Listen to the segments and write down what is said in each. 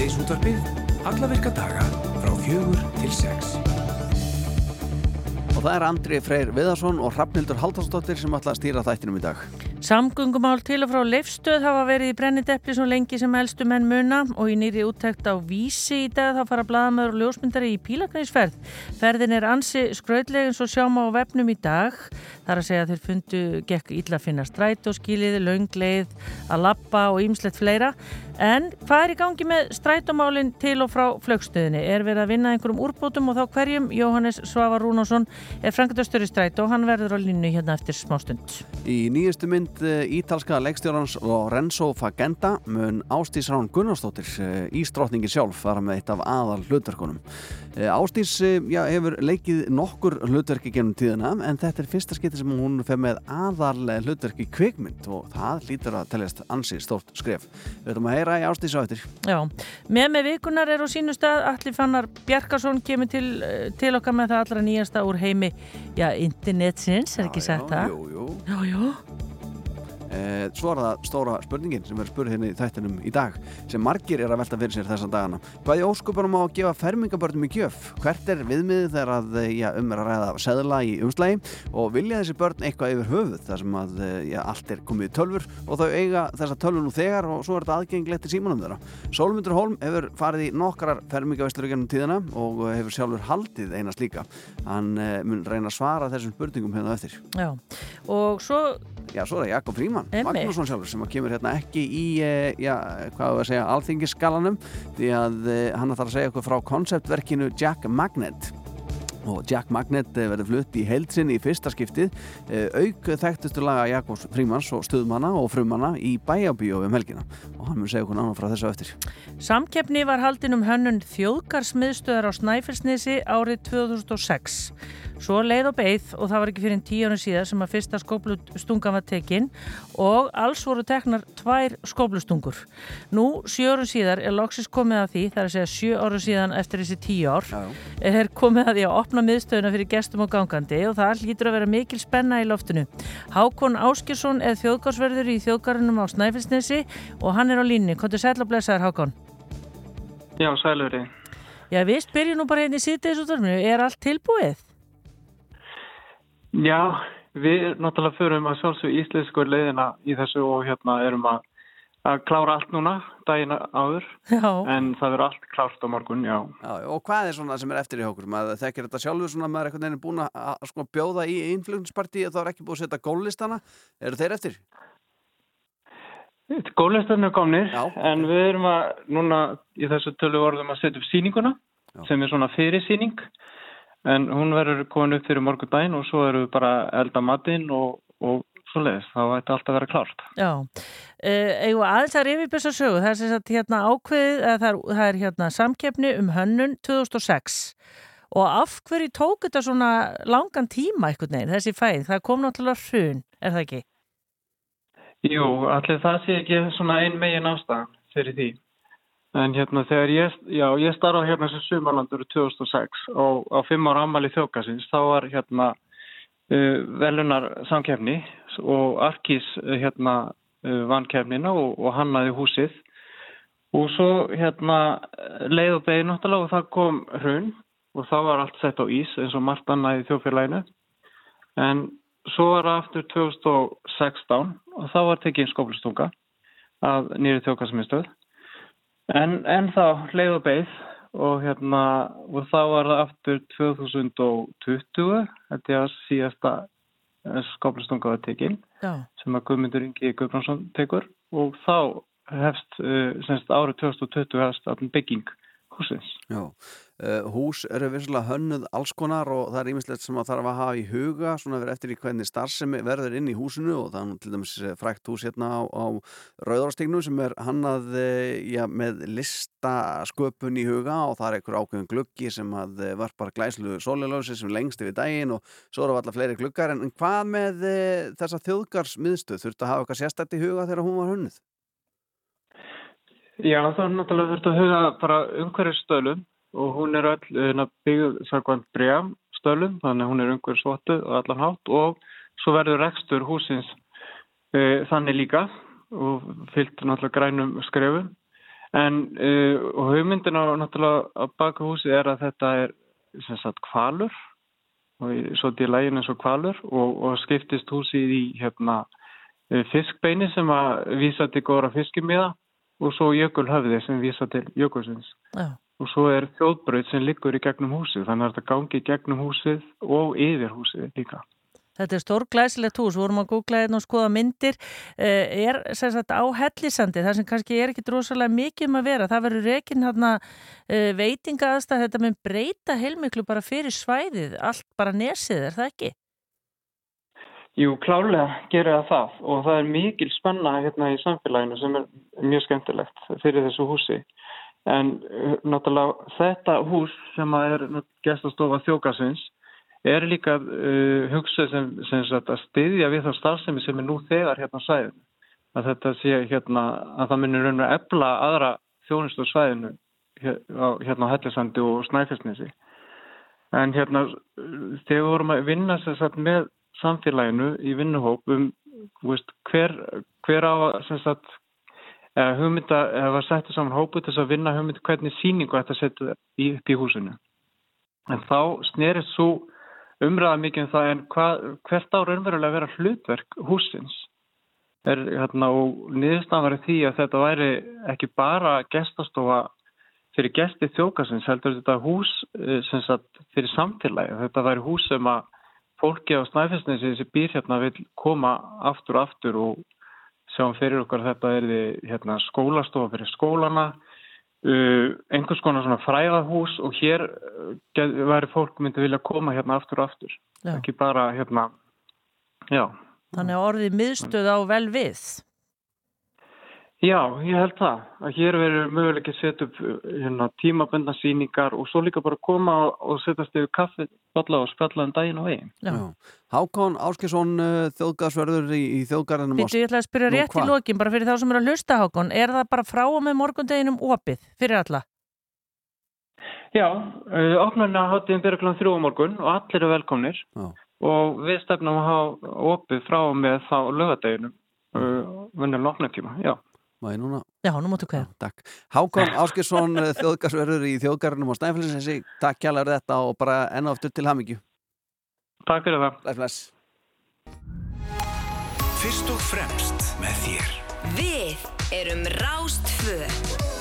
Síðdeisútvarpið, alla virka daga frá fjögur til sex. Og það er Andri Freyr Viðarsson og Hrafnildur Haldarsdóttir sem ætla að stýra þættinum í dag. Samgöngumál til og frá leifstöð hafa verið í brennidepli svo lengi sem helstu menn muna og í nýri úttækt á vísi í dag þá fara bladamöður og ljósmyndari í pílagræsferð. Ferðin er ansi skröðlegin svo sjáma á vefnum í dag. Það er að segja að þeir fundu gekk illa að finna strætóskílið, laungleið, að lappa og ýmslegt fleira. En hvað er í gangi með strætómálinn til og frá flögstöðinni? Er verið að vinna einhverjum úrbótum og þá hverjum? Jóhannes Svavar Rúnásson er frangatastöru strætó og hann verður á línu hérna eftir smástund. Í nýjustu mynd eh, ítalska leikstjórans Lorenzo Fagenda mun Ástís Rán Gunnarsdóttir ístrotningin sjálf fara með eitt af aðal hlutverkunum. Ástís já, hefur leikið nokkur hlutverki gennum tíðina en þetta er fyrsta skipti sem hún fer með aðal hlutverki kvikmynd og það lítur að teljast ansi stórt skref. Við höfum að heyra í Ástís á eftir. Já, með með vikunar er á sínu stað Allir Fannar Bjarkarsson kemur til, til okkar með það allra nýjasta úr heimi já, internetsins, er ekki sagt það? Jú, jú. Já, já. Eh, svo er það stóra spurningin sem er spurð hérna í þættinum í dag sem margir er að velta fyrir sér þessan dagana. Hvað í óskupunum á að gefa fermingabörnum í gjöf. Hvert er viðmiðið þegar að já, um er að ræða seðla í umslægi og vilja þessi börn eitthvað yfir höfuð þar sem að já, allt er komið í tölfur og þau eiga þessa tölfur nú þegar og svo er þetta aðgengilegt í símanum þeirra. Sólmundur Holm hefur farið í nokkrar fermingavistur gennum tíðina og hefur sjálfur haldið eina slíka. Hann eh, mun reyna að svara þessum spurningum hérna Já, svo er það Jakob Fríman. Magnússon sjálfur sem kemur hérna ekki í, eh, já, hvað var að segja, alþingisskalanum því að eh, hann ætlar að segja okkur frá konceptverkinu Jack Magnet og Jack Magnet eh, verður flutt í heilsinni í fyrsta skiptið auk þekktustu laga Jakobs Frímans og stuðmanna og frumanna í bæjabíó um helgina og hann mun segja okkur nána frá þessu eftir Samkeppni var haldin um hönnun þjóðgarsmiðstöðar á Snæfellsnesi árið 2006. Svo leið og beigð og það var ekki fyrir en tíu árið síðar sem að fyrsta skóplustunga var tekin og alls voru teknar tvær skóplustungur. Nú, sjö árið síðar er loksins komið að því, það er að segja sjö árið síðan eftir þessi tíu ár, Já, er komið að því að opna miðstöðuna fyrir gestum og gangandi og það hlýtur að vera mikil spenna í loftinu. Hákon Áskjörsson er þjóðgarsverður í þjóðgarunum á Snæfellsnesi og hann er á línni. Kontur sætla blessaður Hákon? Já, sæluri. Já, við Já, við náttúrulega förum að sjálfsög íslensku leiðina í þessu og hérna erum að, að klára allt núna, daginn áður, Já. en það verður allt klárt á morgun, já. já, og hvað er svona sem er eftir í okkur maður þekkir þetta sjálfur svona maður er einhvern veginn búin að, sko, bjóða í innflugnsparti og þá er ekki búið að setja gólistana eru þeir eftir? Góðlistarnir er komnir, Já. en við erum að núna í þessu tölu orðum að setja upp síninguna, Já. sem er svona fyrirsýning, en hún verður komin upp fyrir morgun daginn og svo við bara elda matinn og, og svo leiðis, þá ætti allt að vera klárt. Já, eigum við aðeins að rifja upp þessa sögu, það er sem sagt hérna ákveðið, að það er, það er hérna samkeppni um hönnun 2006 og af hverju tók þetta svona langan tíma einhvern veginn, þessi fæð, það kom náttúrulega hrun, er það ekki? Jú, allir það sé ekki svona ein megin ástæðan fyrir því. En hérna þegar ég, já, ég starfa hérna sem sumarlandur 2006 og á fimm ára ammali þjókasins þá var hérna uh, velunar samkefni og Arkís uh, hérna uh, vann kefnina og, og hannaði húsið. Og svo hérna leið og beði náttúrulega og það kom hrun og þá var allt sett á ís eins og margt annað í þjófélaginu en svo var það aftur 2016 og þá var tekið skóplustunga af nýri þjókasmiðstöð en, en þá leið og beið. Og hérna og þá var það aftur 2020 þetta er að síðasta skóplustunga var tekinn sem að Guðmundur Ingi Guðbrandsson tekur. Og þá hefst uh, árið 2020 hefst allir bygging húsins. Já, uh, hús eru vissulega hönnuð alls konar og það er ímislegt sem að þarf að hafa í huga svona verið eftir í hvernig starfsemi verður inn í húsinu og það er til dæmis eh, frækt hús hérna á, á Rauðarstígnum sem er hannað eh, já, með listasköpun í huga og það er einhver ákveðin gluggi sem að eh, varpar glæslu sólilösi sem lengst yfir daginn og svo eru allar fleiri gluggar en, hvað með eh, þessa þjóðgarsmiðstöð þurfti að hafa eitthvað sérstætt í huga þegar hún var hönnuð? Já, það er náttúrulega þurft að huga bara umhverjum stölum og hún er öll uh, byggð sakvæmt brjám stölum, þannig að hún er umhverjum svottuð og allan hátt og svo verður rekstur húsins uh, þannig líka og fyllt náttúrulega grænum skrefum. En uh, hugmyndin á náttúrulega á baka húsi er að þetta er sem sagt kvalur og svo til lægin eins og kvalur og, og skiptist húsið í hérna fiskbeini sem að vísa til góðra fiskimiða og svo jökulhöfði sem vísa til jökulsins. Já. Og svo er þjóðbröð sem liggur í gegnum húsið, þannig að þetta gangi í gegnum húsið og yfir húsið líka. Þetta er stór glæsilegt hús, vorum að googla hérna og skoða myndir, eh, er sagt á hellisandi, það sem kannski er ekki drosalega mikið um að vera, það verður rekin hérna veitinga aðstæð, þetta með breyta heilmiklu bara fyrir svæðið, allt bara nesið, er það ekki? Jú, klálega gerir það það og það er mikil spenna hérna í samfélaginu sem er mjög skemmtilegt fyrir þessu húsi. En náttúrulega þetta hús sem er gestastofa þjókasins er líka uh, hugsað sem, sem sagt, að styðja við þá starfsemi sem er nú þegar hérna á svæðinu. Að þetta sé hérna að það myndir raun og ebla aðra þjónustu á svæðinu hérna á Hellisandi og Snæfellsnesi. En hérna þegar við vorum að vinna sem sagt með samfélaginu í vinnuhóp um veist, hver, hver á sagt, hugmynda var settu saman hópu til að vinna hugmynda hvernig síningu þetta setja upp í húsinu. En þá snerist svo umræða mikið um það en hvað, hvert á raunverulega að vera hlutverk húsins. Er, hérna, og niðurstafan var því að þetta væri ekki bara gestastofa fyrir gesti þjókasins, heldur þetta hús sagt, fyrir samfélagi. Þetta væri hús sem að fólki á Snæfellsnesi sem býr hérna vil koma aftur og aftur og sjáum fyrir okkar þetta er hérna, skólastofa fyrir skólana uh, einhvers konar svona fræðahús og hér uh, væri fólk myndi vilja koma hérna aftur og aftur já. ekki bara hérna já. Þannig að orðið miðstöð á vel við Já, ég held það að hér verður möguleikið að setja upp hérna, tímaböndansýningar og svo líka bara koma og setja stöðu kaffi og spjalla um daginn og veginn. Hákon Áskesson þjóðgarsverður í, í þjóðgarðinum. Býtu, ég ætla að spyrja rétt í lokin bara fyrir þá sem eru að hlusta Hákon. Er það bara frá og með morgundeginum opið fyrir alla? Já, uh, opnarna hátíðin byrja kl. 3 morgun og allir eru velkomnir Já. og við stefnum að hafa opið frá og með þá lögadeginum uh, vunni lofnartíma, já. Má ég núna? Já, nú máttu hverja. Takk. Hákon Áskilsson, þjóðgarsverður í þjóðgarðinum á Snæfellsinsi. Takk kjælar þetta og bara enna oftur til hamingju. Takk fyrir það. Bless. Fyrst og fremst með þér. Við erum Rástföð.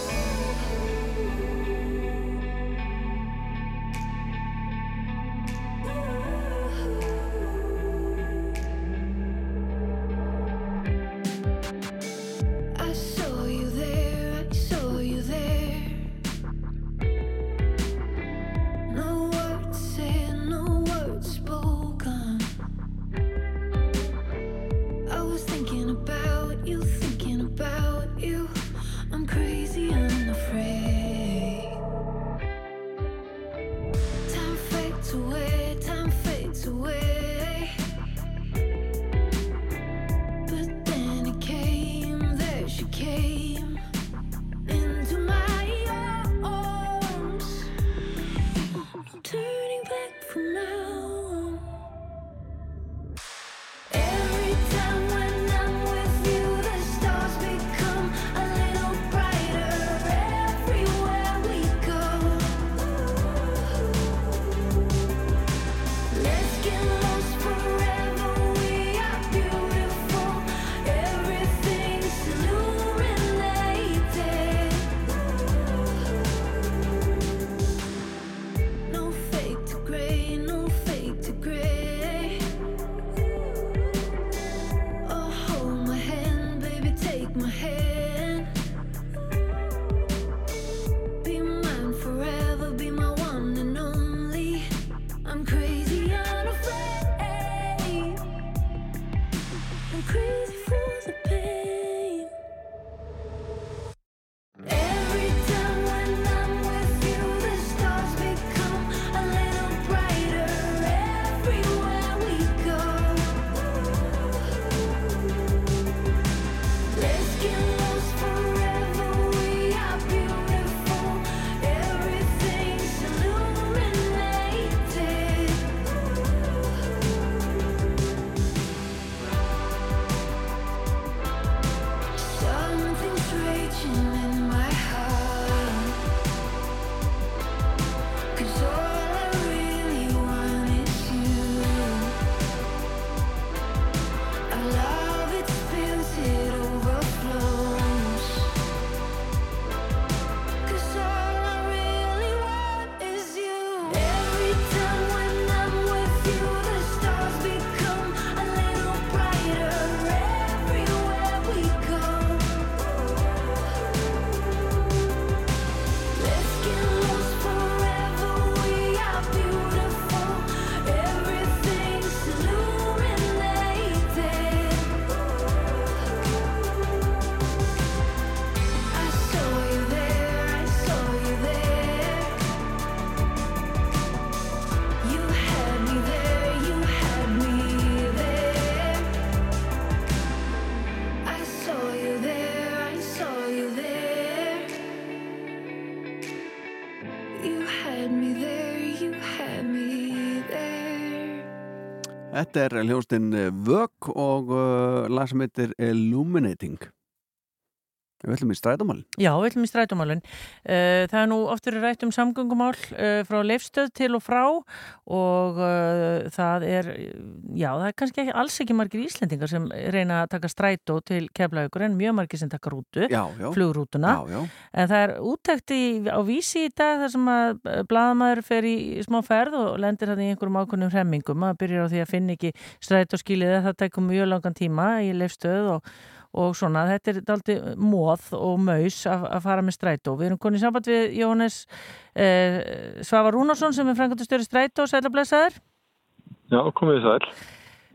turning back from now. Þetta er hljóstinn Vök og uh, lag sem heitir Illuminating. Við ætlum í strætumálinn. Já, við ætlum í strætumálinn. Uh, það er nú oftur rætt um samgöngumál uh, frá leifstöð til og frá og uh, það er, já, það er kannski ekki, alls ekki margir Íslendingar sem reyna að taka strætó til keflaugur en mjög margir sem taka rútu, Já, já. flugrútuna. Já, já. En það er úttækt í, á vísi í dag þar sem að bladamæður fer í smá ferð og lendir hann í einhverjum ákveðnum hremmingum. Það byrjar á því að finna ekki strætóskilið það tekur mjög langan tíma í leifstöð og og svona, þetta er daldi móð og maus að, að fara með strætó. Við erum konið samband við Jóhannes eh, Svavar Rúnarsson sem er frangatustöru strætó, sælablessaður. Já, komið sæl.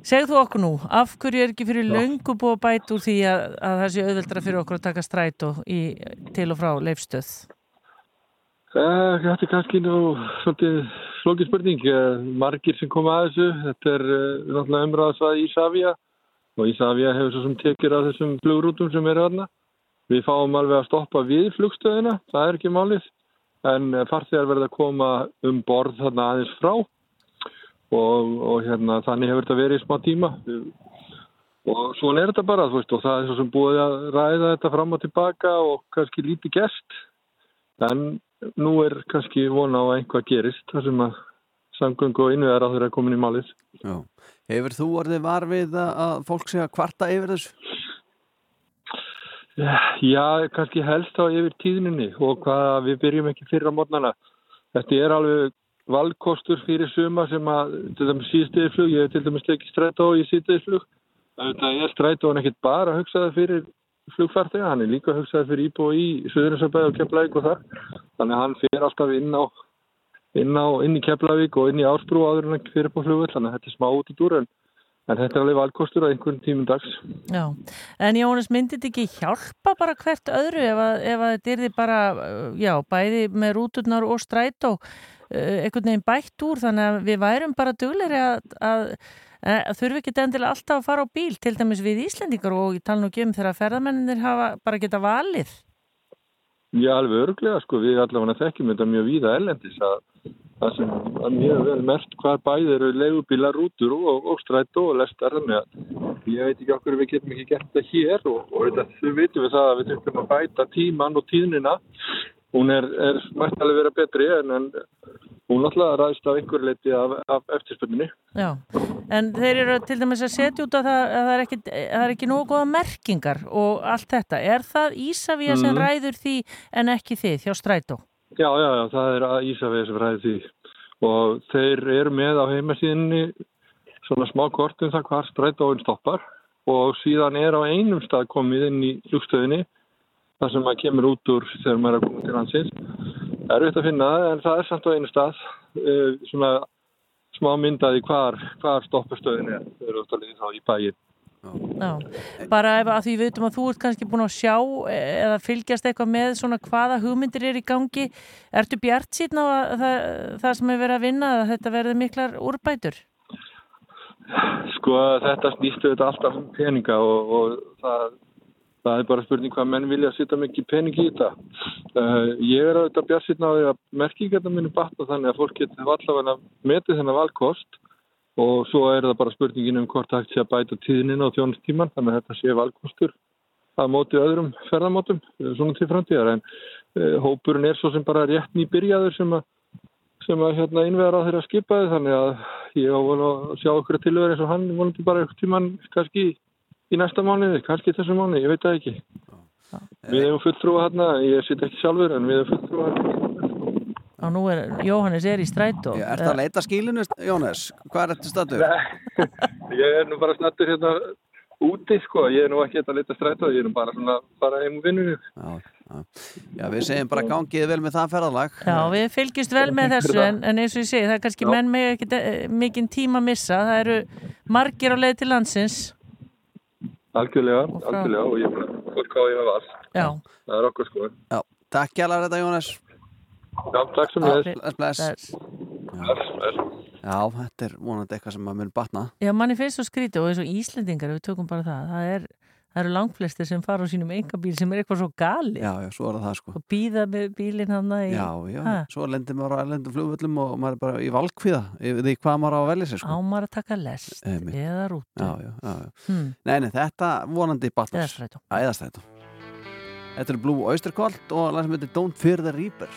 Segð þú okkur nú, af hverju er ekki fyrir löngu búið að bæta úr því að, að það sé auðveldra fyrir okkur að taka strætó í, til og frá leifstöð? Uh, þetta er kannski nú svolítið slókið spurning. Uh, margir sem koma að þessu, þetta er uh, náttúrulega umræðsvað í Savia og Ísafja hefur svo sem tekir af þessum flugrútum sem eru þarna. Við fáum alveg að stoppa við flugstöðina, það er ekki málið, en farþegar verða að koma um borð þarna aðeins frá og, og hérna, þannig hefur þetta verið í smá tíma. Og svona er þetta bara, veist, og það er svo sem búið að ræða þetta fram og tilbaka og kannski lítið gest, en nú er kannski vona á að einhvað gerist, þar sem að samgöngu og innveðar á þeirra komin í málið. Já. Hefur þú orðið var við að, að fólk sé að kvarta yfir þessu? Já, kannski helst á yfir tíðninni og hvað við byrjum ekki fyrir á mótnana. Þetta er alveg valkostur fyrir suma sem að, til dæmis síðstegiflug, ég hef til dæmis tekið strætó í síðstegiflug. Þetta er strætó en ekkit bara hugsaði fyrir flugfartega, hann er líka hugsaði fyrir íbúi í Suðurinsabæð og Keflavík og þar. Þannig að hann fyrir alltaf inn á inn, á, inn í Keflavík og inn í Ársbrú áður en fyrir på flugvöld, þannig að þetta er smá út í dúr en, en þetta er alveg valkostur á einhvern tímum dags. Já, en Jónas, myndi þetta ekki hjálpa bara hvert öðru ef að, ef að þetta er því bara, já, bæði með rúturnar og strætó einhvern veginn bætt úr, þannig að við værum bara dugleiri að, að, að þurfi ekki endilega alltaf að fara á bíl, til dæmis við Íslendingar og ég tala nú ekki um þegar ferðamenninir hafa bara geta valið. Já, alveg örglega, sko, við allavega þekkjum þetta mjög víða ellendis að það sem er mjög vel mert hvað bæðir eru legubílar, rútur og, og strætó og lestar, þannig að ég veit ekki okkur við getum ekki gert þetta hér og, og þetta, þau veitum við það að við þurfum að bæta tíman og tíðnina hún er, er mættalega verið betri en, en hún alltaf ræðist af einhver leiti af, af eftirspunni. Já, en þeir eru til dæmis að setja út að það, að það er ekki, ekki nógu góða merkingar og allt þetta. Er það Ísafíja sem mm. ræður því en ekki þið hjá Strætó? Já, já, já, það er Ísafíja sem ræður því og þeir eru með á heimasíðinni svona smá kortum það hvað Strætóinn stoppar og síðan er á einum stað komið inn í flugstöðinni það sem maður kemur út úr þegar maður er að koma til hansins. Það er auðvitað að finna það en það er samt á einu stað uh, svona smá myndaði hvar, hvar stoppastöðin er. Það eru auðvitað líka þá í bæin. Já, bara ef að því við veitum að þú ert kannski búin að sjá eða fylgjast eitthvað með svona hvaða hugmyndir er í gangi. Ertu bjart síðan á það, það sem er verið að vinna að þetta verði miklar úrbætur? Sko þetta snýstu þetta alltaf um peninga og, og það Það er bara spurning hvað menn vilja að setja mikið pening í þetta. Uh, ég er auðvitað björnsinn á því að merkingarna minni batna þannig að fólk getur allavega metið þennan valkost og svo er það bara spurningin um hvort það hægt sé að bæta tíðinin á þjónustíman þannig að þetta sé valkostur að móti öðrum ferðamótum, svona til framtíðar. En uh, hópurinn er svo sem bara rétt nýbyrjaður sem að, sem að hérna, innvera á þeirra skipaði þannig að ég á að sjá okkur að tilverða eins og hann volandi bara eitthvað tíman kannski í næsta mánuði, kannski þessu mánuði, ég veit það ekki. Við hefum fulltrúa hérna, ég sitt ekki sjálfur en við hefum fulltrúa hérna. Og nú er, Jóhannes er í strætó. Er það að leita skílinu, Jóhannes? Hvað er þetta stattur? Ég er nú bara stattur hérna úti, sko. Ég er nú ekki að leita strætó, ég er nú bara svona, bara heim og vinnur. Já, já. Já, við segjum bara gangið vel með það ferðalag. Já, við fylgjumst vel með þessu en, en eins og ég segi, það er kannski já. menn með ekki mikinn tíma að missa. Það eru margir á leið til landsins. Algjörlega, og algjörlega og ég fólk á ég með vall. Já. Það er okkur sko. Já, takk hjálpar þetta Jónas. Já, takk sem þess. Bless, bless. Bless, bless. Já, þetta er vonandi eitthvað sem maður mun batna. Já, manni finnst svo skrítið og eins og Íslendingar, við tökum bara það, það er, það eru langflestir sem fara á sínum engabíl sem er eitthvað svo gali já, já, svo er það sko. Og býða bílinn hann að já, já, ha? svo lendir maður á erlendu flugvöllum og maður er bara í valkvíða því hvað maður á að velja sig sko. Ámar að taka lest Eimitt. eða rútu. Já, já, já, hmm. neini, þetta vonandi batnars, æðastrætum þetta er Blue Oyster Cult og langsam þetta er Don't Fear the Reaper.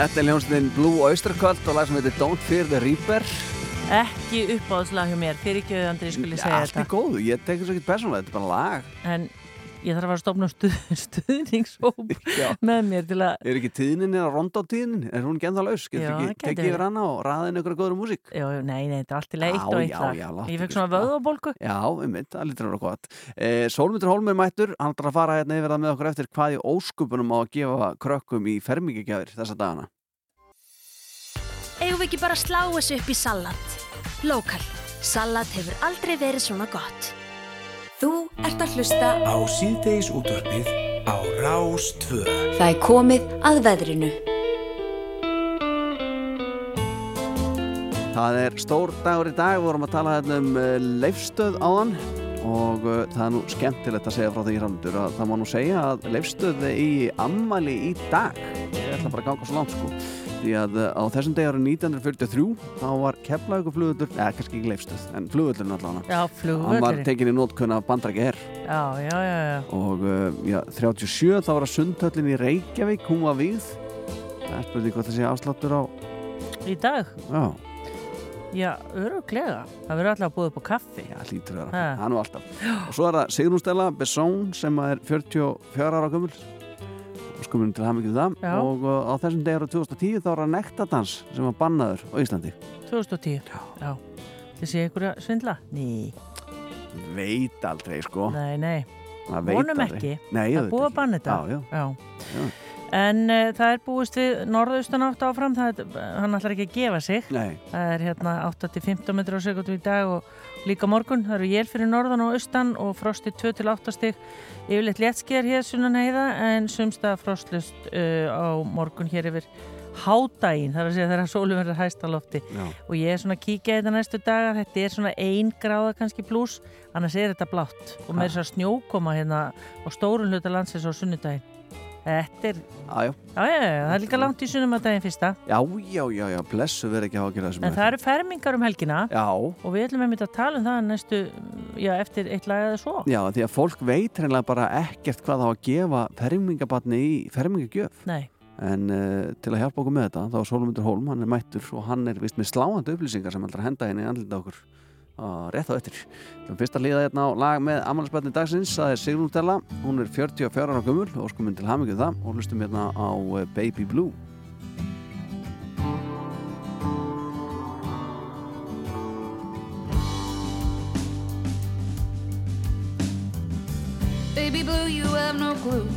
Þetta er hljómsveitin Blue Oyster Cult og lag sem heitir Don't Fear the Reaper. Ekki uppáðslag hjá mér, fyrir ekki auðvandri skulle ég segja þetta. Allt er góð, ég tekur svo ekki persónulega, þetta er bara lag. En ég þarf að að stofna stuð, stuðningshóp Já. með mér til að, Er ekki tíðnin að ronda á tíðnin? Er hún ekki ennþá laus? Getur ekki tekið yfir hana og raðið inn einhverja góður músík? já, nei, nei, þetta er allt í leitt og eitt já, lag. já, láttu Ég fekk svona vöðabólgu. Já, um mitt, það lítur að vera gott. Eh, Sólmundur Hólm er mættur, hann ætlar að fara hérna yfir það með okkur eftir hvað í óskupunum á að gefa krökkum í fermingagjafir þessa dagana. Eigum við ekki bara að slá þessu upp í salat? Lokal. Salat hefur aldrei verið svona gott. Þú ert að hlusta Á síðdeis útvarpið á Rás 2. Það er komið að veðrinu. Það er stór dagur í dag, við vorum að tala hérna um uh, leifstöð áðan og uh, það er nú skemmtilegt að segja frá því hrandur að það má nú segja að leifstöð í ammali í dag. Ég ætla bara að ganga svo langt sko því að uh, á þessum degi árið 1943 þá var keflaugur flugullur eða kannski ekki leifstöð, en flugullurinn allavega Já, hann var flugvöldurinn. tekin í nótkunna bandrækja herr Já, já, já, já. og uh, já, 37 þá var að sundhöllin í Reykjavík hún var víð það er spurning hvað það sé afsláttur á Í dag, já, já, öruglega. Það verður alltaf að búið upp á kaffi. já lítur að Ha. vera það er nú alltaf og svo er það Sigrún Stella Besson sem er 44 ára gömul skumum til hamingið það Já. og uh, á þessum degi árið 2010 þá var það nektadans sem var bannaður á Íslandi 2010. Já. Þið sé einhverja svindla? Ný, veit aldrei sko nei, nei. Vonum ekki. Nei, Það búið að banna þetta. já, já. Já. Já. En uh, það er búist við norðaustanátt áfram, það er, hann ætlar ekki að gefa sig. Nei, Það er hérna 8-15 metrar á sekundu í dag og líka morgun. Það eru jél fyrir norðan og austan og frosti 2-8 stig. Yfirleitt léttskýjar hér sunnan heiða en sumsta frostlust uh, á morgun hér yfir hádægin. Það er að segja þegar sólum verður hæst á lofti. já, Og ég er svona að kíkja þetta næstu daga. Þetta er svona ein gráða kannski pluss. Annars er þetta blátt. Og með þess að snjókoma hérna á stórun hluta landsins á sunnudagin. Þetta er, já, já, já, já, já, það er líka langt í sunnum að daginn fyrsta. já, já, já, já, blessu verið ekki að hafa gera þessum En það eru fermingar um helgina. Já, og við ætlum einmitt að tala um það næstu, já, eftir eitt lag eða svo. Já, því að fólk veit reynilega bara ekkert hvað það á að gefa fermingabatni í fermingagjöf. Nei, en uh, til að hjálpa okkur með þetta þá er Sólmundur Hólm, hann er mættur og hann er vist með sláandi upplýsingar sem ætlar að henda henni í andlita okkur á rétt á eftir Þannig fyrst að liða hérna á lag með ammælisbætni dagsins það er Sigrún Stella, hún er 44 ára gömul og sko til hamingju það og hlustum hérna á eh, Baby Blue Baby blue, you have no clue.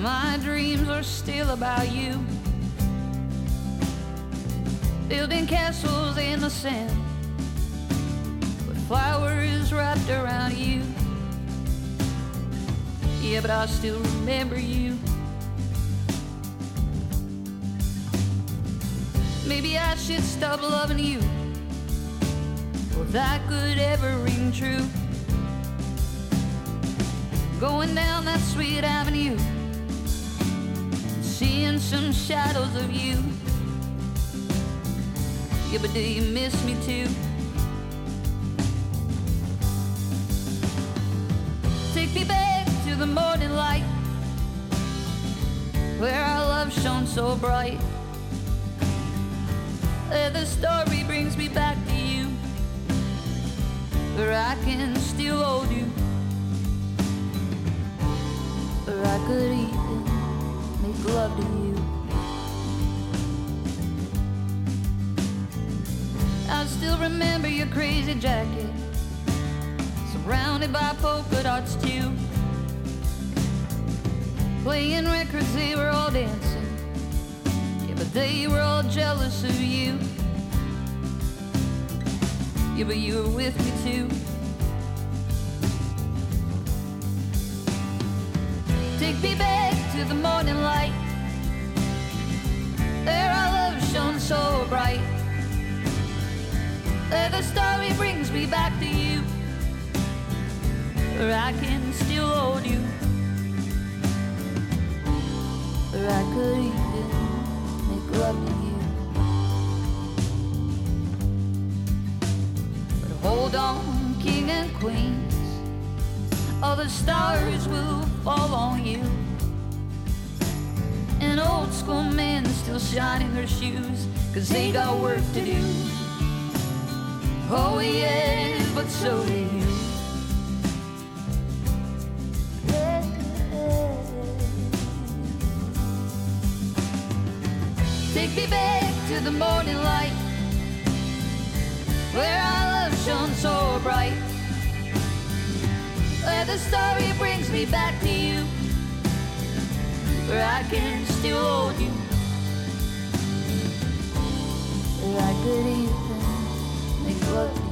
My dreams are still about you. Building castles in the sand flowers wrapped around you. Yeah, but I still remember you. Maybe I should stop loving you. If that could ever ring true. Going down that sweet avenue, seeing some shadows of you. Yeah, but do you miss me too? Me back to the morning light, where our love shone so bright. Where the story brings me back to you, where I can still hold you. Or I could even make love to you. I still remember your crazy jacket, surrounded by polka dots too. Playing records, they were all dancing. Yeah, but they were all jealous of you. Yeah, but you were with me too. Take me back to the morning light Where our love shone so bright Where the story brings me back to you Where I can still hold you Where I could even make love to you But hold on, king and queens all the stars will fall on you. And old school men still shining their shoes, cause they got work to do. Oh, yeah, but so do you. Me back to the morning light where our love shone so bright. Where the story brings me back to you, where I can still hold you. Where I could even make love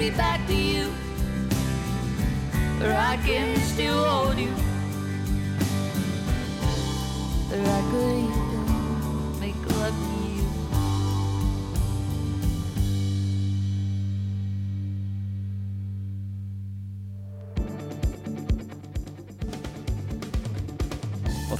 me back to you. Where I can still hold you. Where I could even make love to you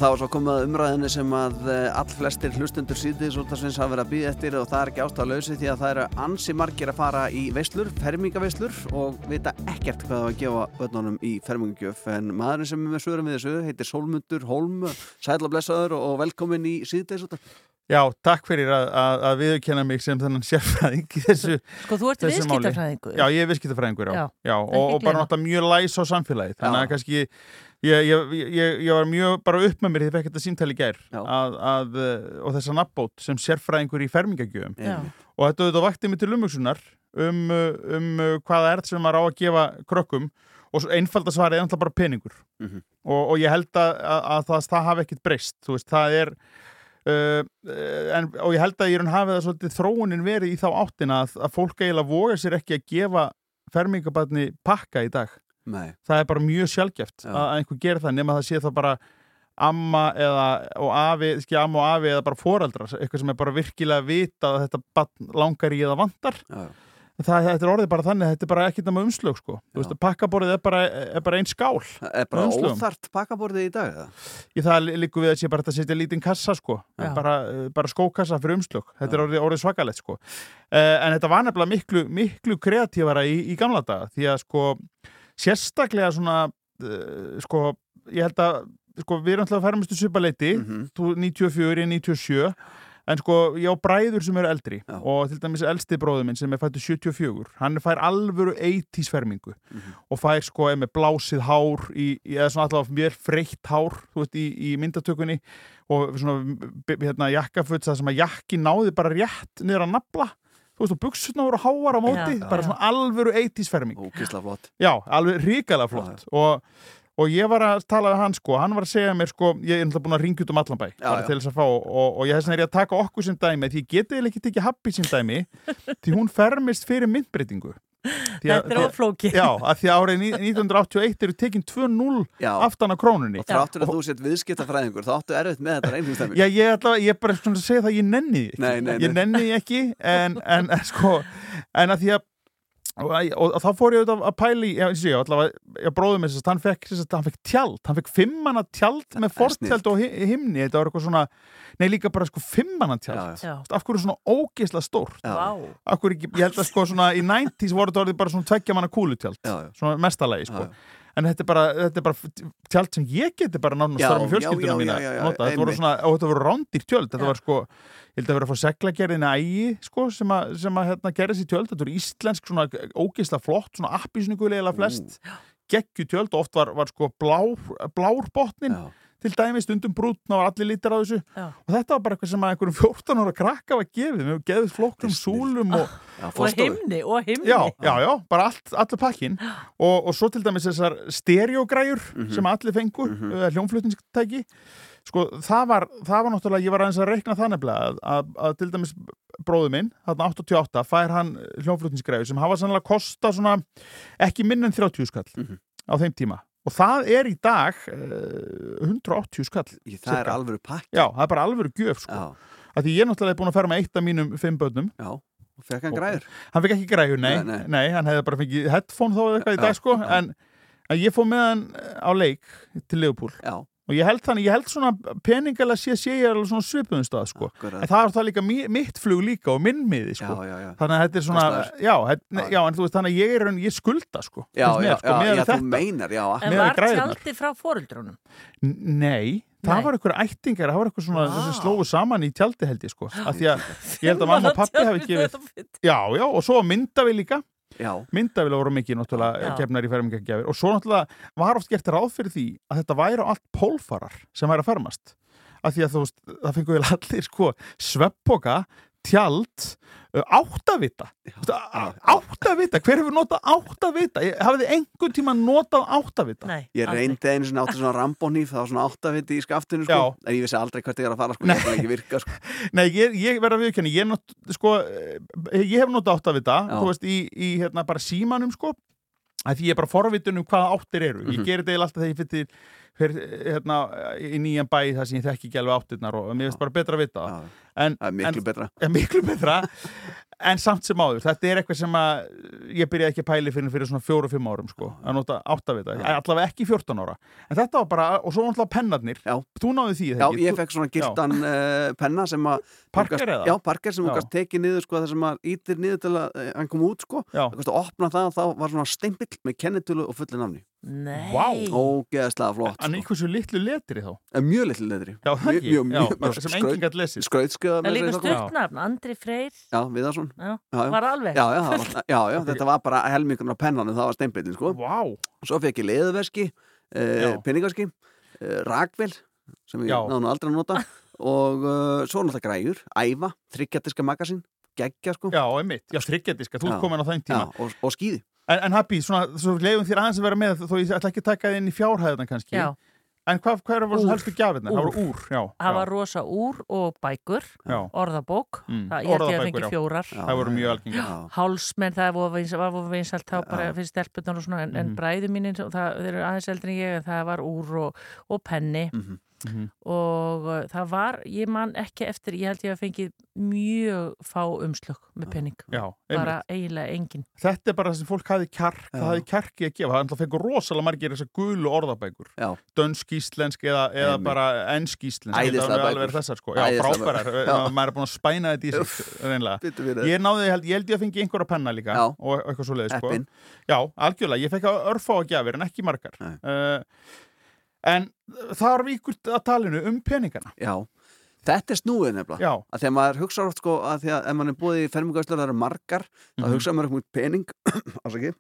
Það var svo komið að umræðinni sem að all flestir hlustundur af svins hafa verið að býða eftir og það er ekki ástæða lausi því að það eru ansi margir að fara í veislur, fermingaveislur og vita ekkert hvað það var að gefa börnunum í fermingagjöf. En maðurinn sem er með sögurum við þessu heitir Sólmundur Holm, sæl og blessaður og velkomin í út af Já, takk fyrir að, að, að viðurkenna mig sem þennan sérfræðing þessu Sko, þú ert viðskiptafræðingur. Já, ég er viðskiptafræðingur, já, Já, já og, og bara náttúrulega mjög læs á samfélagið. Þannig Já. að kannski ég, ég, ég, ég var mjög bara upp með mér því ég fekk þetta símtali í gær að, að, eh, og þessa nafnbót sem sérfræðingur í fermingagjöfum. Og þetta auðvitað vakti mig til umhugsunar um, uh, um uh, hvaða er sem maður á að gefa krökkum. Og einfalda svarið er náttúrulega bara peningur. Mhm. og, og ég held að, að, að það, það hafi ekkit breyst þú veist, það er Uh, en, og ég held að ég hafi það svolítið þróunin verið í þá áttina að, að fólk eiginlega voga sér ekki að gefa fermingabarni pakka í dag Nei, það er bara mjög sjálfgeft Já. að einhver gerir það nema það sé það bara amma eða og afi, amma og afi eða bara foreldrar eitthvað sem er bara virkilega vita að þetta langar í eða vantar já, já. það, þetta er orðið bara þannig, þetta er bara ekkit nema umslög sko. Þú veist, Já. pakkaborðið er bara, er bara ein skál Það er bara Umslögum. óþart pakkaborðið í dag eða? í það líku við að sé bara að setja lítinn kassa sko, Já. bara, eh, bara skókassa fyrir umslög, þetta er Já. orðið, orðið svakalegt sko. uh, en þetta var nefnilega miklu, miklu kreatífara í, í gamla daga því að sko sérstaklega svona uh, sko, ég held að sko, við erum alltaf að færamustu svipaleiti Mhm. þú 94, ég 97 en sko, ég á bræður sem eru eldri Já. og til dæmis elsti bróður minn sem er fættu 74, hann fær alvöru 80s fermingu Mhm. og fær sko með blásið hár í, í, eða svona alltaf mér freitt hár veist, í, í myndatökunni og svona hérna, jakkafutt það sem að jakki náði bara rétt niður að nafla þú veist og buksutna voru háar á móti Já, bara já. svona alvöru 80s ferming Ógisla flott. Já, alveg ríkala flott. og, og ég var að tala við hann sko, hann var að segja mér sko, ég er náttúrulega búin að ringja út um allan bæ bara já. til þess að fá og, og ég þess vegna er ég að taka okkur sem dæmi því ég geti eiginlega ekki tekið happi sem dæmi því hún fermist fyrir myndbreytingu Þetta er oflóki. Já, að því að árið ní- 1981 eru tekin 2-0 Já. aftan á krónunni Og þráttur að þú sett viðskiptafræðingur þá áttu erfitt með þetta reynfumstæmi Já, ég, er bara svona að segja það að ég nenni því ekki. Nei, nei, Ég nei. nenni því ekki en, en, en sko en að því að og, og, og þá fór ég auðvitað að pæli og ég, allavega, ég bróðum þess að hann fekk, hann fekk tjald, hann fekk fimmana tjald með fortjald og hi- himni. Þetta var eitthvað svona, nei líka bara sko fimmana tjald, af hverju svona ógeðslega stórt, af hverju ekki ég held að sko svona í 90s voru þetta bara svona tveggja manna kúlutjald, svona mestalagi sko. Já, já. En þetta er, bara, þetta er bara tjald sem ég geti bara nánast Já, þar með já, mína já, já, já. Þetta voru svona, og þetta voru rándir tjöld. Þetta var sko, ég held að vera að fá seglagerðina ægi, sko, sem að, sem að hérna, gera þessi tjöld, þetta voru íslensk svona ógeðsla flott, svona appisnugulega flest, geggju tjöld og oft var, var sko blár, blár botnin. Til dæmi stundum brútn og allir lítir á þessu Já. og þetta var bara eitthvað sem að einhverjum 14 ára krakka var gefið, við gefið Þetta er snillt. súlum og Já, Og himni, og himni. Já, já, já, bara allt, allur pakkin og, og svo til dæmis þessar stereogræjur Mhm. sem allir fengu, mm. -hmm. hljónflutningstæki sko, það var, það var náttúrulega ég var aðeins að reikna það nefnilega að, að, að til dæmis bróðu minn, þarna 88 fær hann hljónflutningsgræju sem hafa sannlega kosta svona ekki minn en 30 skall Mhm. á þeim tíma og það er í dag uh, 180 skall Í- Það er cirka. alvöru pakki Já, það er bara alvöru gjöf sko. Að því ég er náttúrulega búin að fara með eitt af mínum fimm börnum já Fekk hann græður? Hann fekk ekki græður, nei, Nei, nei, nei. hann hefði bara fengið headphone þó eða eitthvað í Já, dag sko, en, en ég fór með hann á leik til Liverpool Já. Og ég held þannig, ég held svona peningalega sé sé ég alveg svona svipuðum stað sko. En það er það líka mi- mitt flug líka og minn miði sko. Þannig að þetta er svona já, þetta, já, en þú veist þannig að ég er raun- ég skulda sko, Já, mér, sko, já, við þú meinar, já. En við var tjaldi frá foreldrunum? N- Nei, það Nei. var einhver ættingar, það var eitthvað svona þessi slóu saman í tjaldi held ég sko af því að ég held að mamma og pappi hafi gefið já, já, og svo myndavi líka Já. myndavilega voru mikið náttúrulega Já. gefnar í fermingagjafir og svo náttúrulega var oft gert ráð fyrir því að þetta væri á allt pólfarar sem væri að fermast af því að þú veist, það fengur við allir sko sveppoka, tjald áttavita Þú veist, á- áttavita, hver hefur notað áttavita hafið þið einhvern tíma notað áttavita? Nei, Ég reyndi einu sinni áttu svona rambónýf, það var svona áttaviti í skaftinu, sko. En ég vissi aldrei hvert ég er að fara, sko. Ég er ekki virka, sko. Nei, ég, ég verða að viðkynni, ég, sko, eh, ég hef notað áttavita, veist, í, í hérna bara símanum, sko, að því ég er bara forvitun um hvaða áttir eru. Ég Mhm. gerir þetta alltaf þegar ég fyrir, fyrir hérna, í nýjan bæ þar sem ég þekki ekki alveg áttirnar og mér finnst bara betra að vita það. En, er miklu en, betra. En miklu betra, en samt sem áður. Þetta er eitthvað sem að ég byrjaði ekki að pæli fyrir fyrir svona fjóru-fimm árum, sko, að nota áttavita. Allavega ekki 14 ára. En þetta var bara, og svo náttúrulega pennarnir. Já. Þú náðu því, Já, ég fekk svona gildan uh, penna sem að Parker eða? Já, Parker sem gast tekið niður sko, sem að ítir niður til að uh, hann kom út sko að opna það þá var svona stempill með kennitölu og fulli nafni Nei. Ógeðslega flott En í hversu litlu letri þá? En Mjög litlu letri. Já, það ekki. Mjög, mjög, Já, bara sem enginn gat lesið. Skrautskjöða Það er líka stuttnafn, Andri Freyr. Já, Viðarsson. Já, já. var alveg. Já, já, það var, já, já þetta var bara helmingurinn á pennanum, það var steinbeitin sko. Vá. Svo fekk ég leðuveski, uh, peningaski, uh, rakvel sem ég náðu nú aldrei að nota og uh, svo náttúrulega græjur, æfa, þryggjatiska magasín, geggja sko. Já, einmitt, já, þryggjadiska, þú ert komin á þeim tíma. Já, og, og skýði En, en Happy, svona, svo leiðum þér aðeins að vera með þó ég ætla ekki að taka það inn í fjárhæðina kannski Já. En hvað, hvað svo helstu gjafirna? Það voru úr, já Það var rosa úr og bækur Já. Orðabók Mm. það, Ég ég að fengi fjórar Já, Það voru mjög algengar. Já. Hálsmenn, það var vinsalt þá bara Já. fyrir stelpunar og svona en, en Mhm. bræðu mínir, það, eru aðeins eldri en ég en það var úr og, og penni Mhm. Mhm. og uh, það var, ég man ekki eftir ég held ég að fengi mjög fá umslög með penning Já, bara eiginlega engin Þetta er bara það sem fólk hafi kjark, það hafi kjarki að gefa Það fengur rosalega margir þessar gulu orðabækur. Dönsk íslensk eða, eða bara ensk íslensk Það alveg bækur. sko Já, bækur. Maður er búin að spæna þetta í sig Ég náði, ég held, ég held ég að fengi einhverja penna líka Já. og eitthvað svo leiðis sko. Já, algjörlega, ég fekk að örfá að gjafir en ekki margar Nei. uh, En þar víkur að talinu um peningana Já, þetta er snúið nefnilega Já. að þegar maður hugsa oft sko að því að ef mann er búið í fermingaðslur það eru margar þá Mhm. hugsa maður um pening afsakið,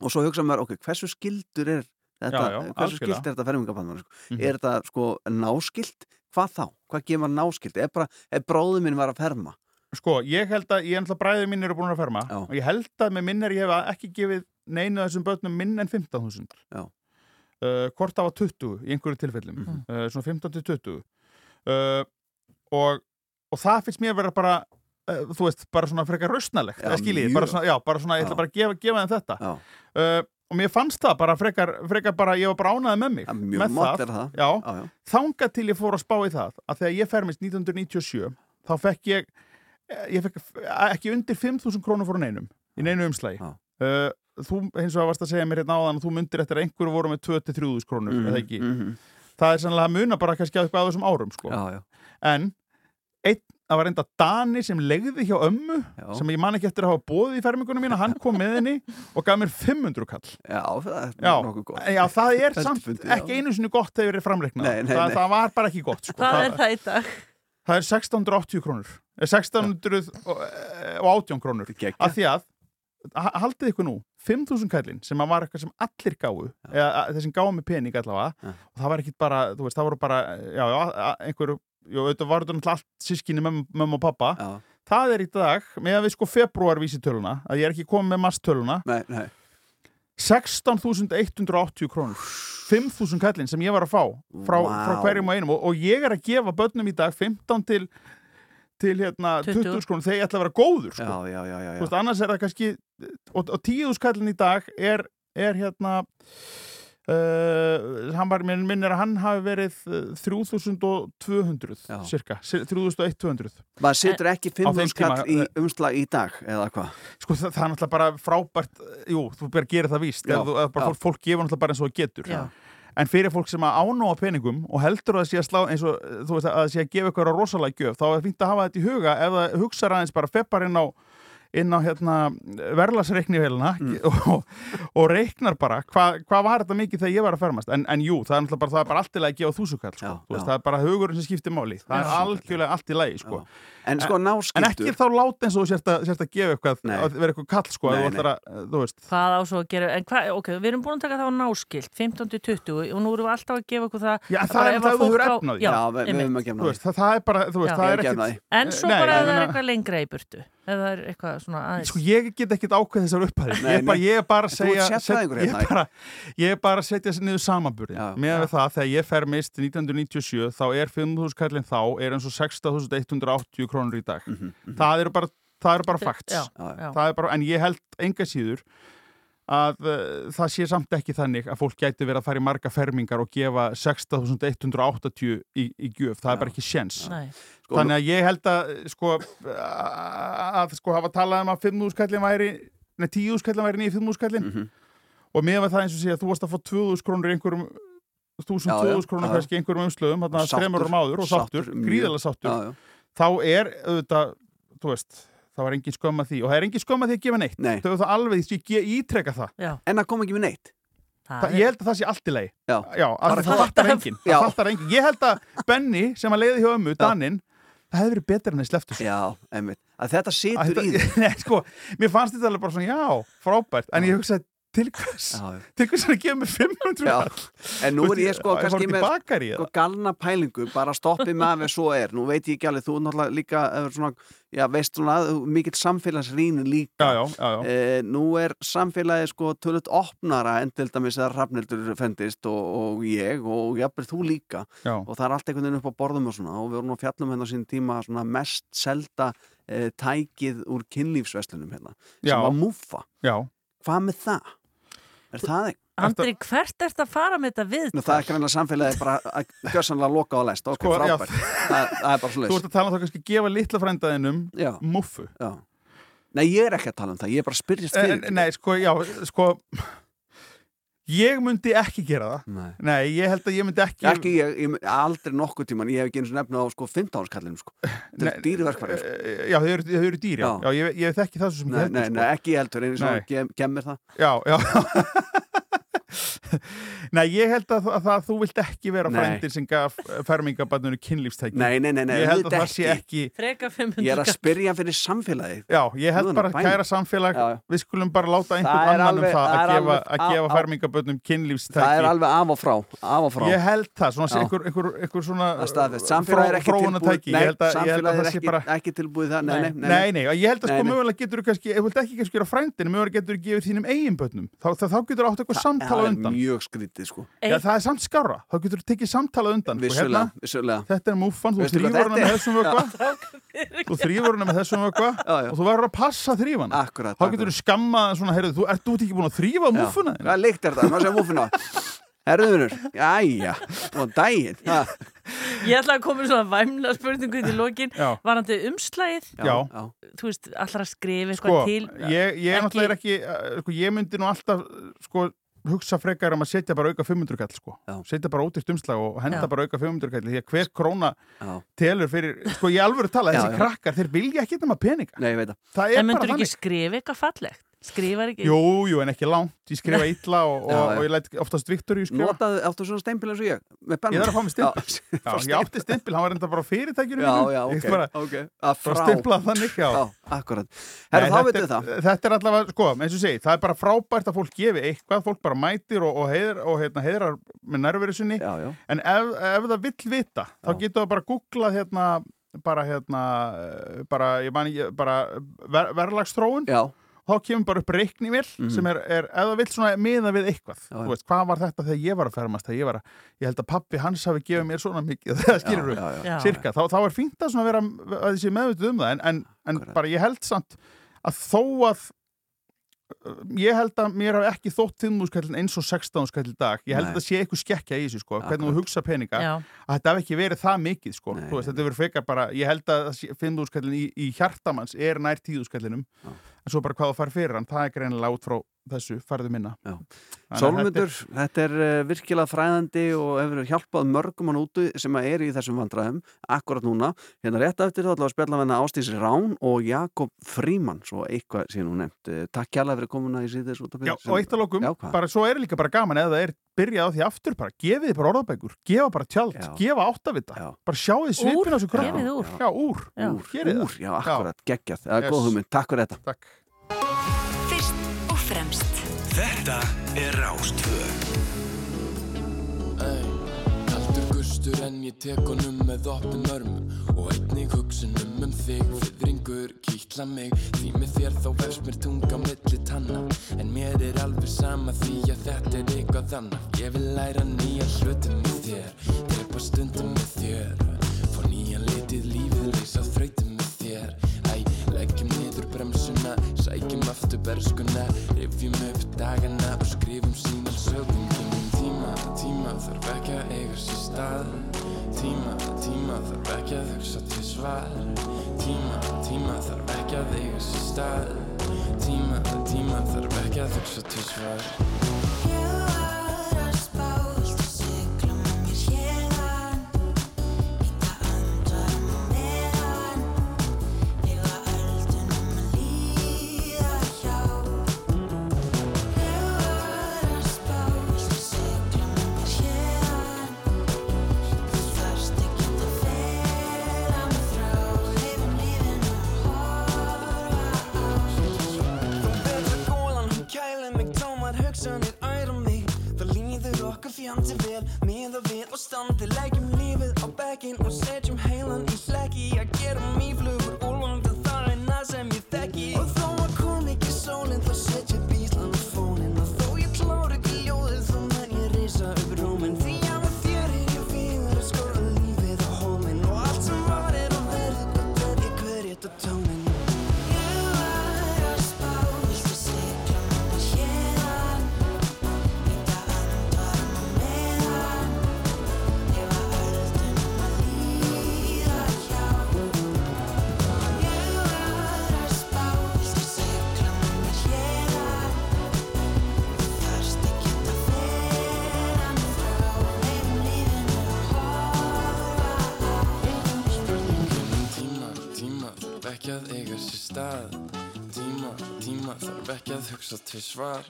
og svo hugsa maður, ok, hversu skildur er þetta, Já, já, hversu algjörlega. skilt er þetta fermingabann sko? Mhm. er þetta sko náskilt hvað þá, hvað gefur maður náskilt ef, ef bróður minn var að ferma Sko, ég held að, ég held að bræðið mín eru búin að ferma Já. og ég held að með minn er ég hef ekki gefið neinu af þessum börnum minn en 15.000 Já. uh, Hvort það var 20 í einhverju tilfellum Mhm. uh, svona 15 til 20 uh, og, og það finnst mér að vera bara þú veist, bara svona frekar rausnalegt Já, eða skiljið, mjög. bara svona, já, bara svona ég ætla Já. bara að gefa, gefa þeim þetta Já. uh, og mér fannst það bara frekar, frekar bara, ég var bara ánaði með mig mjög með er það. Já, Já, já. þangað til ég fór að spá í það að þegar ég fermist 1997 þá fekk ég ég fekk ekki undir 5.000 krónur fór neinum í neinu umslægi Já. uh, þú hins vegar varst að segja mér hérna áðan að þú myndir eftir að einhverju voru með 2-3.000 krónur Mhm, eða ekki mhm. það er sannlega að muna bara kannski að eitthvað á þessum árum sko. já, já. en einn, það var enda Dani sem legði hjá ömmu Já. sem ég man ekki eftir að hafa bóðið í fermingunum mína hann kom með henni og gaf mér 500 kall já, það er Já, nokkuð gott já, það er samt ekki einu sinni gott þegar verið framleiknað Nei, nei, það, nei. það var bara ekki gott sko. Hvað er það í dag? Það er 1680 krónur Eh, 1618 krónur af því að, ha- haldið ykkur nú 5.000 kallinn sem var eitthvað sem allir gáu eða sem gáu með pening allavega Já. og það var ekkit bara, þú veist, það voru bara já, já, einhverju, jú, þetta var þetta náttúrulega allt sískinni mömmu og pappa Já. það er í dag, með að við sko februarvísitöluna að ég er ekki komið með masstöluna Nei, nei. 16.180 krónur 5.000 kallinn sem ég var að fá frá, Vá. frá hverjum og einum og, og ég er að gefa börnum í dag 15 til til hérna 20, 20. krónur þegar ég ætla að vera góður sko. Já, já, já, já, Þú já. veist, annars er það kannski og, og 10.000 kallinn í dag er, er hérna Uh, hann var, minn, minn er að hann hafi verið uh, 3200 Já. cirka, 3100 Maður setur ekki Á þeim 500 skall tíma, í eh, umslag í dag eða hvað sko það, það er náttúrulega bara frábært jú, þú ber að gera það víst Já, Ef þú, ef bara fólk, fólk gefur náttúrulega bara eins og það getur Já. en fyrir fólk sem að ánóa peningum og heldur að það sé að slá eins og þú veist að það sé að gefa ykkur á rosalega gjöf þá er fínt að hafa þetta í huga ef það hugsa aðeins bara feppar inn á inn á hérna verðlagsreiknivélina Mm. og, og reiknar bara hvað hva var þetta mikið þegar ég var að fermast en, en jú, það er náttúrulega bara, það er bara allt í lagi að gefa þúsukall sko. Já, já. það er bara hugurinn sem skiptir máli það er Já. algjörlega allt í lagi sko. En sko en náskiptur ekki þá láta eins og þú sért að, sért að gefa eitthvað Nei. að vera eitthvað kall sko, Nei, að, þú veist Hvað á svo að gera, en hvað, ok, við erum búin að taka það á náskilt, 15-20 og nú erum við alltaf að gefa okkur það Já, að það er ef það þú á því. Já, við, höfum að gefna það, það er bara, þú veist, það er því. En svo Nei, bara að það er eitthvað lengra í burtu eða það er eitthvað svona aðeins Sko, ég get ekkert ákveð þessar upphæðir Nei, ég, er bara- nei. ég er bara að segja sérfræðingur set- ég, hérna. er bara, ég er bara að setja sér niður samanburði Já. með við það, þegar ég fer mist 1997, þá er 5.000 kallinn þá er eins og 6.180 krónur í dag Mhm, mhm. það eru bara, það eru bara facts Já, Já, er bara, en ég held enga síður að uh, það sé samt ekki þannig að fólk gæti verið að fara í marga fermingar og gefa 6.180 í, í gjöf, það Já. er bara ekki sjens Nei. Sko, Þannig að ég held að sko, að sko hafa talað um að 5.000 skallin væri nei 10.000 skallin væri nýja 5.000 skallin mhm. og með það eins og sé að þú varst að fá 2.000 krónur í einhverjum 1.000, Já, já, 2.000 krónur já. kannski í einhverjum umslöðum þarna Sáttur, þremur árum áður og sáttur, sáttur, mjög. gríðalega sáttur Já, já. Þá er auðvitað, þú veist það var engin skömm að því og það er engin skömm að því að gefa neitt. Nei. þau það alveg, ég ge- ítreka það. Já, En það kom ekki með neitt. Það Það, ég held að það sé allt í leið Já. Já, að það fattar enginn. Það enginn. Ég held að Benny sem að leiði hjá ömmu, Daninn það hefði verið betur en þeir sleftu sér. Já, einmitt. Að þetta Að situr í Nei, sko, mér fannst þetta alveg bara svona, já, frábært. En ég hugsaði, til hvers til hvers er að gefa mig 500 Já. kall? En nú er ég sko að kannski með sko, galna pælingu bara stoppið með að við svo er nú veit ég ekki alveg, þú er náttúrulega líka eh, svona, já, veist svona, mikill samfélagsrýni líka Já, já, já, já. Eh, nú er samfélagið sko tölut opnara en til dæmis að Rafnildur fendist og, og ég og jafnvel þú líka og það er allt einhvern veginn upp á borðum og svona og við vorum fjallum hérna á sín tíma svona mest selda eh, tækið úr kynlífsveslunum hérna sem var múfa, já. hvað með það? Er það ekki? Andri, hvert ert að fara með þetta við? Nú, það er greinlega samfélagið bara að gjössanlega loka á læst, ok, Sko, frábært. Það, það er bara svo Þú ert að tala um það kannski að gefa litla frændaðinum muffu. Já. Nei, ég er ekki að tala um það, ég er bara að spyrjast en, fyrir. Nei, sko, já, sko ég myndi ekki gera það Nei. Nei, ég held að ég myndi ekki Ekki ég, ég, aldrei nokkuð tíman, ég hef ekki eins og nefna á sko 15 árskallinum sko. Þetta er dýriverkfæri sko. Eh, Já, þau eru, eru dýr, já, Já. ég, ég þekki það svo sem Nei, nei, heldur, nei, ekki ég heldur, Nei. gem, gemmir það Já, já Nei, ég held að, að það, þú vilt ekki vera Nei. frændir sem gaf fermingabarninu kynlífstæki. Nei, nei, nei, nei, Ég held að það sé ekki. Freka 500 Ég er að spyrja fyrir samfélagið. Já, ég held bara bænum. kæra samfélag. Já, já. Við skulum bara láta einhvern er annan alveg- um það það að gefa, alveg- að gefa á- fermingabönnum kynlífstæki. Það er alveg af og frá, af og frá. Ég held það, svona einhver, einhver, einhver svona Það er er ekki tilbúið. Nei, að, að það er ekki, bara ekki tilbúið það Nei, nei, nei, Nei, nei, og ég held að sko mögulega getur þú kannski, ég held ekki kannski gera frændinu, mögulega getur þú eitthvað samtala Það er undan. mjög skrítið sko Já, það er samt skára, þá getur þú tekið samtala undan. Sko, Vissulega, hérna, vissulega þetta er múffan, þú Veistu hvað þrýfur hana þetta með þessum vökva, þú þrýfur hana með þessum já. og þú verður að passa þrýfana. Akkurat, Þá getur þú skammað svona, heyrðu, þú ert út ekki búin að þrýfa múffuna þína? Hvað leikt er þetta? Má segja múfuna Herðunur, jæja, og daginn ha. Ég ætla að koma með svona væmla spurningu í lokin Já. Varandi umslægið Já. já. Þú veist, allar að skrifa Sko, eitthvað til ég, ég er náttúrulega ekki, uh, sko, ég myndi nú alltaf, sko, hugsa frekar um að setja bara auka 500 kall, sko. Setja bara ódýrt umslag og henda Já. bara auka 500 kall, því að hver króna Já. telur fyrir, sko, ég alveg tala, Já, þessi já. krakkar, þeir vilja ekki nema peninga. Nei, það er En bara myndur ekki þannig. skrifa eitthvað fallegt? Skrifar ekki? Jú, jú, en ekki langt. Ég skrifa illa og, Já, og, já. og ég læt oftast Viktoríu skrifa. Notaðu, áttu svona steimpil eins og ég Ég þarf að fá mig stimpil. Já, Já, ég átti stimpil, hann var enda bara fyrirtækjunum já, mínu. já, Ég ok, bara, ok Að bara frá stimplað þannig, já. Já, akkurat Herra, Nei, þá þetta veitum við það Þetta er allavega, sko, eins og segi, það er bara frábært að fólk gefi eitthvað, fólk bara mætir og, og, heiðar, og heitna, heiðrar með Já, já, en ef, ef það vill vita, þá Já. getur það bara googlað hérna, bara hérna, bara, ég man ekki, bara ver, verðlagsþróun, já, þá kemur bara upp reiknivél Mhm. sem er, er, ef það vill svona miða við eitthvað, Já, veist, hvað var þetta þegar ég var að fermast, ég var að, ég held að pappi hans hafi gefið mér svona mikið, það skilur Já. cirka, þá, þá er fínt að vera að þessi meðvituð um það, en, en, en bara ég held samt að þó að ég held að mér hafi ekki þótt 5.000 skallin eins og 16 skall í dag ég held Nei. að það sé eitthvað skekkja í þessu sko, hvernig þú hugsa peninga Já. að þetta hef ekki verið það mikið sko. Þú veist, þetta hefur frekar bara, ég held að 5.000 skallin í, í hjartamanns er nær 10.000 skallinum en svo bara hvað þú fær fyrir hann, það er greinilega út frá þessu farðu minna Já. Sólmundur, þetta er uh, virkilega fræðandi og hefur hjálpað mörgum hann úti sem eru í þessum vandræðum akkurat núna. Hérna rétt eftir þá ætlum við að spjalla venna Ástísi Rán og Jakob Fríman, svo eitthvað síðan hún nefnt. Eh, Takk kjærlega fyrir komuna í af Já, og eitt að lokum, Já, hvað? bara svo er líka bara gaman eða það er byrjað á því aftur bara, gefið bara orðabækur, gefa bara tjald, gefa áttavita, bara sjáðu svipin á þessu krökkum. gefið úr. Já, úr. Já. Úr, Gerið það. úr, já, akkurat, fremst. Þetta er Rástvö Ey, kaldur gustur en ég tek honum með opnum örmum og einnig hugsunum um þig fyrringur kýtla mig. Því með þér þá verðst mér tunga milli tanna. En mér er alveg sama því að þetta er eitthvað annað. Ég vil læra nýja hlutum með þér drepa stundum með þér. Fá nýjan litið lífið leysa þrautum aftur berskuna rifjum upp dagana og skrifum sína sögum kemum tíma, tíma þarf ekki að eiga sér stað. Tíma, tíma þarf ekki að hugsa til svar. Tíma, tíma þarf ekki að eiga sér stað. Tíma, tíma þarf ekki að hugsa til svar ekki að hugsa til svar.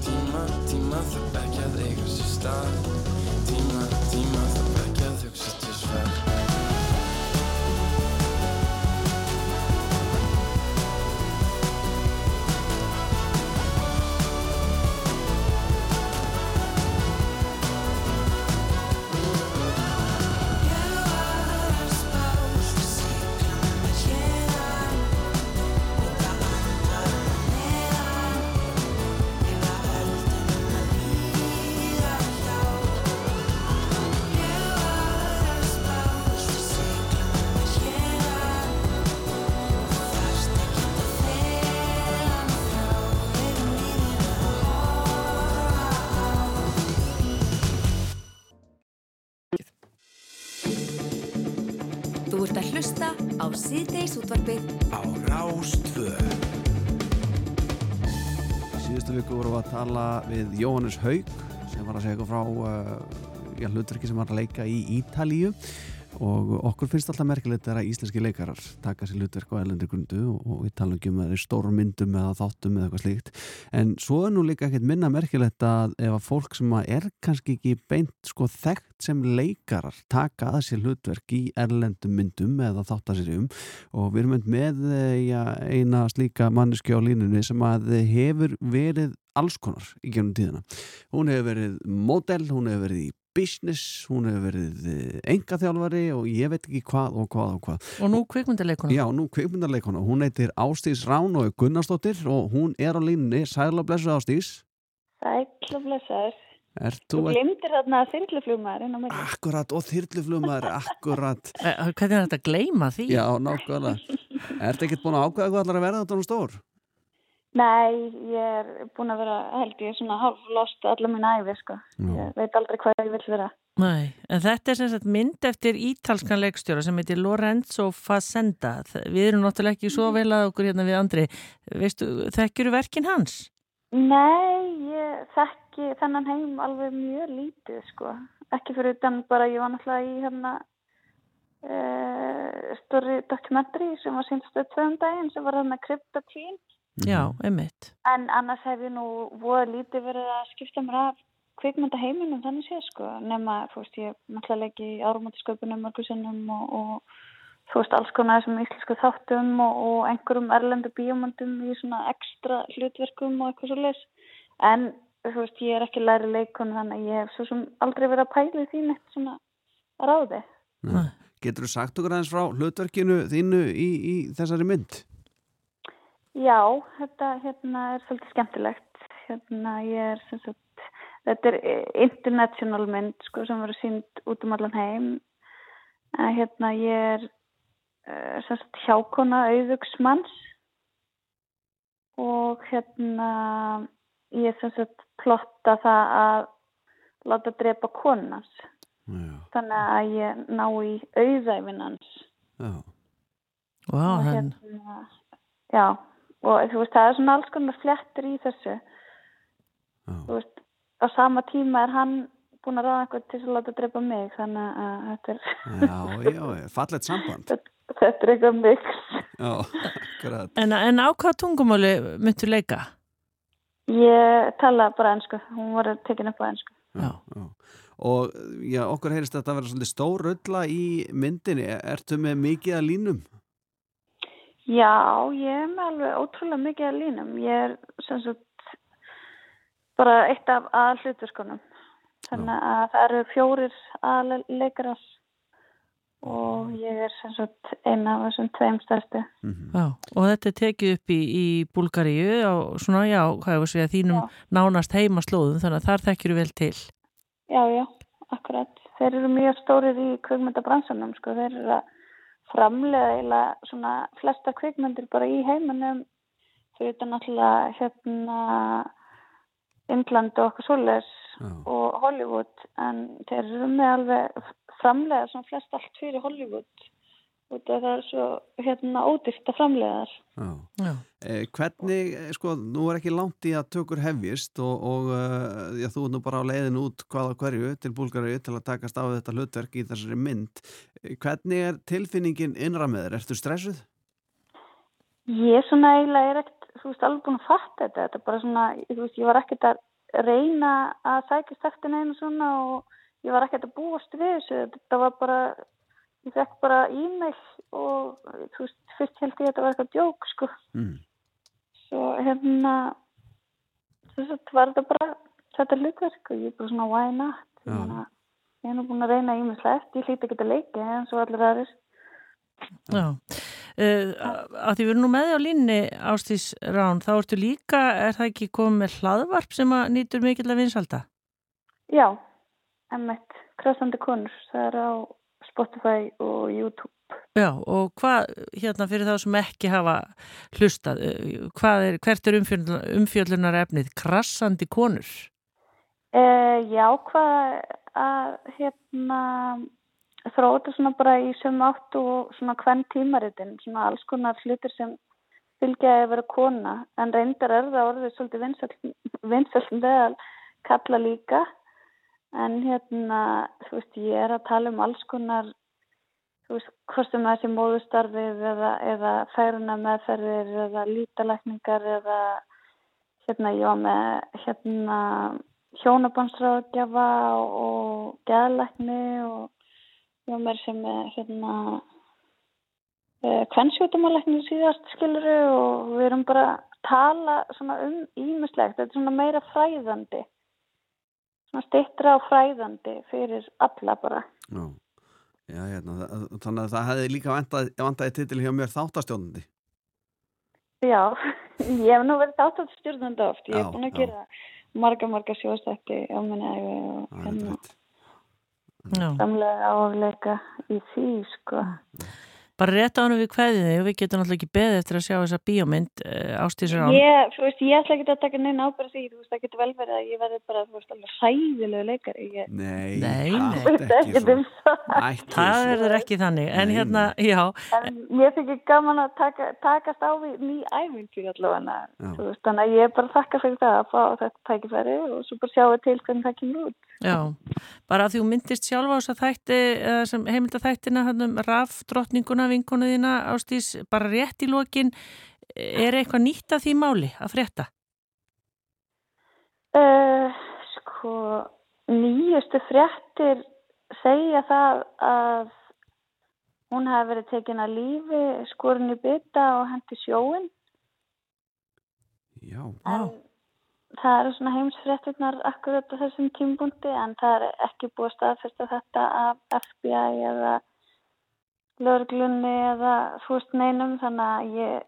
Tíma, tíma þarf ekki að eiga sér stað. Tíma, tíma þarf síðdeis útvarpið Á Rástvö Síðustu viku vorum við að tala við Jóhannes Haug sem var að segja eitthvað frá uh, hlutverki sem var að leika í Ítalíu og okkur finnst alltaf merkilegt að íslenski leikarar taka sér hlutverk á erlendir grundu og, við talum ekki um að það er stórum myndum eða þáttum eða eitthvað slíkt en svo er nú líka ekkert minna merkilegt að ef að fólk sem að er kannski ekki beint sko þekkt sem leikarar taka að sér hlutverk í erlendum myndum eða þáttaserjum og við erum með eh, já, eina slíka manneski á línunni sem að hefur verið alls konar í gennum tíðina. Hún hefur verið model, hún hefur verið í business, hún hefur verið engaþjálfari og ég veit ekki hvað og hvað og hvað. Og nú kvikmyndarleikuna. Já, nú kvikmyndarleikuna. Hún heitir Ástís Rán og Gunnarsdóttir og hún er á línunni. Sæla blessu Ástís. Sæl og blessaður. Er Þú þú... glimtir þarna þyrluflugmaðurinn á mig. Akkurat, og þyrluflumar, akkurat. Eh, Hvernig er þetta að gleyma því? Já, nákvæmlega. Ertu ekkert búin að ákveða hvað allar að verða þetta nú stór? Nei, ég er búin að vera, held ég, svona hálf lost allar mín æfi, sko. Ég veit aldrei hvað ég vil vera. Nei, en þetta er sem sagt mynd eftir ítalskan leikstjóra sem heitir Lorenzo Facenda. Við erum náttúrulega ekki svo vel að okkur hérna við andri. Veistu, þekkjuru verkin hans? Nei, ég þekki þennan heim alveg mjög lítið, sko. Ekki fyrir utan bara, ég var náttúrulega í hérna uh, stóri dokumentari sem var sínstöð tvöðum daginn sem var hérna Krypta Teen. Já, einmitt. En annars hef ég nú voða lítið verið að skipta mér af kvikmynda heiminum þannig sé sko. Nema, þú veist, ég náttúrulega leiki í árumótisköpunum mörgursinnum og, og þú veist, alls konar þessum íslensku þáttum og, og einhverjum erlendu bíómyndum í svona ekstra hlutverkum og eitthvað svo leis en þú veist, ég er ekki læri leikun þannig að ég hef svo sem aldrei verið að pæla í því neitt svona ráði. Getur þú sagt okkur aðeins frá hlutverkinu þínu í, í þessari mynd? Já, þetta hérna er svolítið skemmtilegt. Hérna ég er sagt, þetta er eh, international mynd sko sem verður sínd út um allan heim. En hérna ég er sem sagt hjákona auðugsmanns og hérna ég er sagt plotta það að láta drepa konans. Þannig að ég ná í auðæfin hans. Já. Vá, Og hann, hérna, já, og þú veist, það er svona alls konar flettir í þessu. Þú veist, á sama tíma er hann búin að ráða eitthvað til að láta drepa mig, þannig að þetta er, Já, já, fallet samband. þetta er eitthvað mix. Já, akkurat. en, en á hvað tungumáli myndu leika? Ég tala bara ennsku, hún var tekin upp á ennsku. Já. já. Og já, okkur heyrist þetta að vera svolítið stór ölla í myndinni. Ertu með mikið að línum? Já, ég er með alveg ótrúlega mikið að línum. Ég er sem sagt bara eitt af aðhlutverkunum. Þannig að það eru fjórir aðleikarar og ég er sem sagt eina af þessum tveim stærstu. Já, og þetta er tekið upp í, í Búlgaríu á svona, já, hvað ég var að segja, þínum nánast heimaslóðum, þannig að þar þekkjur vel til. Já, já, akkurat. Þeir eru mjög stórir í kvikmyndabransanum, sko. Þeir eru að framlega eiginlega svona flesta kvikmyndir bara í heiminum fyrir þetta náttúrulega hérna Indland og okkur svoleiðis og Hollywood en þeir eru með alveg framlega svona flest allt fyrir Hollywood og það er svo hérna ódýrt að framlega þar. Já. Já. Eh, hvernig, eh, sko, nú er ekki langt í að tökur hefjist og, og uh, já, þú er nú bara á leiðin út hvaða hverju til Búlgaríu til að takast á við þetta hlutverk í þessari mynd. Eh, Hvernig er tilfinningin innra með þér? Ertu stressuð? Ég svona eiginlega er ekkert, þú veist, alveg búin að fatta þetta. Þetta er bara svona, þú veist, ég var ekkert að reyna að sækja staktin einu svona og ég var ekkert að búast við þessu. Þetta var bara, ég fekk bara e-mail og, þú veist, fyrst held ég að þetta var eitthvað djók, sko. Mm. Svo hérna, þess að var þetta bara, þetta hlutverk og ég er bara svona, why not? Ég, meina, ég er nú búin að reyna ímislegt, ég hlýti ekki að leika eins og allir aðrir. Já, uh, að því við erum nú með á línni Ástís Rán, þá ertu líka, er það ekki komið með hlaðvarp sem að nýtur mikill að vinsalda? Já, emmitt, krasandi konur, það er á Spotify og YouTube. Já, og hvað, hérna fyrir þá sem ekki hafa hlustað, eh, er, hvert er umfjöllunar, umfjöllunar efnið? Krassandi konur? Uh, já, hvað að hérna þróa þetta svona bara í sömu áttu og svona hvern tímaritin, svona alls konar hlutir sem fylgja að vera kona, en reyndar er það orðið svolítið vinsalt meðal kalla líka, en hérna, þú veist, ég er að tala um alls konar, þú veist, hvort sem það sé móðustarfið eða, eða færuna meðferðir eða lítalækningar eða hérna, var með hérna hjónabansráðgjafa og, geðlækni og var með sem er hérna kvennsjótumalækni síðast skiluru og við erum bara að tala svona um ímislegt, þetta er svona meira fræðandi svona stittra og fræðandi fyrir alla bara Já, já hérna, það- þannig að það hefði líka vantaði, vantaði titil hjá mér þáttastjónandi. Já, ég hef nú verið þáttastjórnandi oft, ég Já, hef búin að já. gera marga, marga sjóstætti á minni æfi og hérna Já. samlega áleika í því, sko. Bara rétt ánum við kveðið þig og við getum náttúrulega ekki beðið eftir að sjá þessa bíómynd ástísur án. Ég, þú veist, ég ætla ekki að taka neina ábyrð því, þú veist, það getur vel verið að ég verði bara, þú veist, alveg sæðilegu leikari. Ég, Nei, Nei, nei. ekki svona. um það. Ætli Það verður ekki þannig, en Nei, hérna, já, En mér þykir gaman að taka, takast á við ný æfintýr allavega, Já. þú veist, þannig að ég er bara þakka fyrir það að fá þetta tækifæri og svo bara sjáum við til hvernig það kemur út. Já, bara að því þú myndist sjálfa á þess að þætti, eða sem heimilda þættina, hann um raf, drottninguna, vinkonu þína, ástís, bara rétt í lokin, er eitthvað nýtt að því máli að frétta? Uh, sko, nýjustu fréttir segja það að hún hafi verið tekin að lífi, skorin í bytta og hendi sjóin. Já, En það eru svona heimsfréttirnar akkurat á þessum tímbúndi en það er ekki búið að staðfesta þetta af FBI eða lögreglunni eða þú veist neinum þannig að ég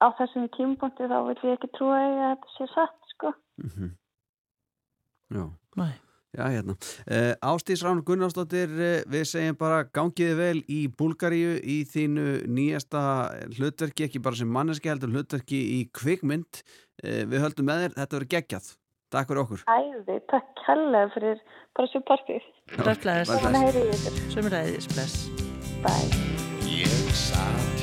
á þessum tímbúndi þá vil ég ekki trúa að þetta sé satt sko. Mhm. Já. Nei. Já, hérna. Uh, Ástís Rán Gunnarsdóttir, uh, við segjum bara gangiði vel í Búlgaríu í þínu nýjasta hlutverki, ekki bara sem manneski heldur hlutverki í kvikmynd. Uh, við höldum með þér, þetta verður geggjað. Takk fyrir okkur. Æði, takk kærlega fyrir bara svo partið. Bless, Gaman að heyra í ykkur. Sömuræðis, bless. Bye. Ég satt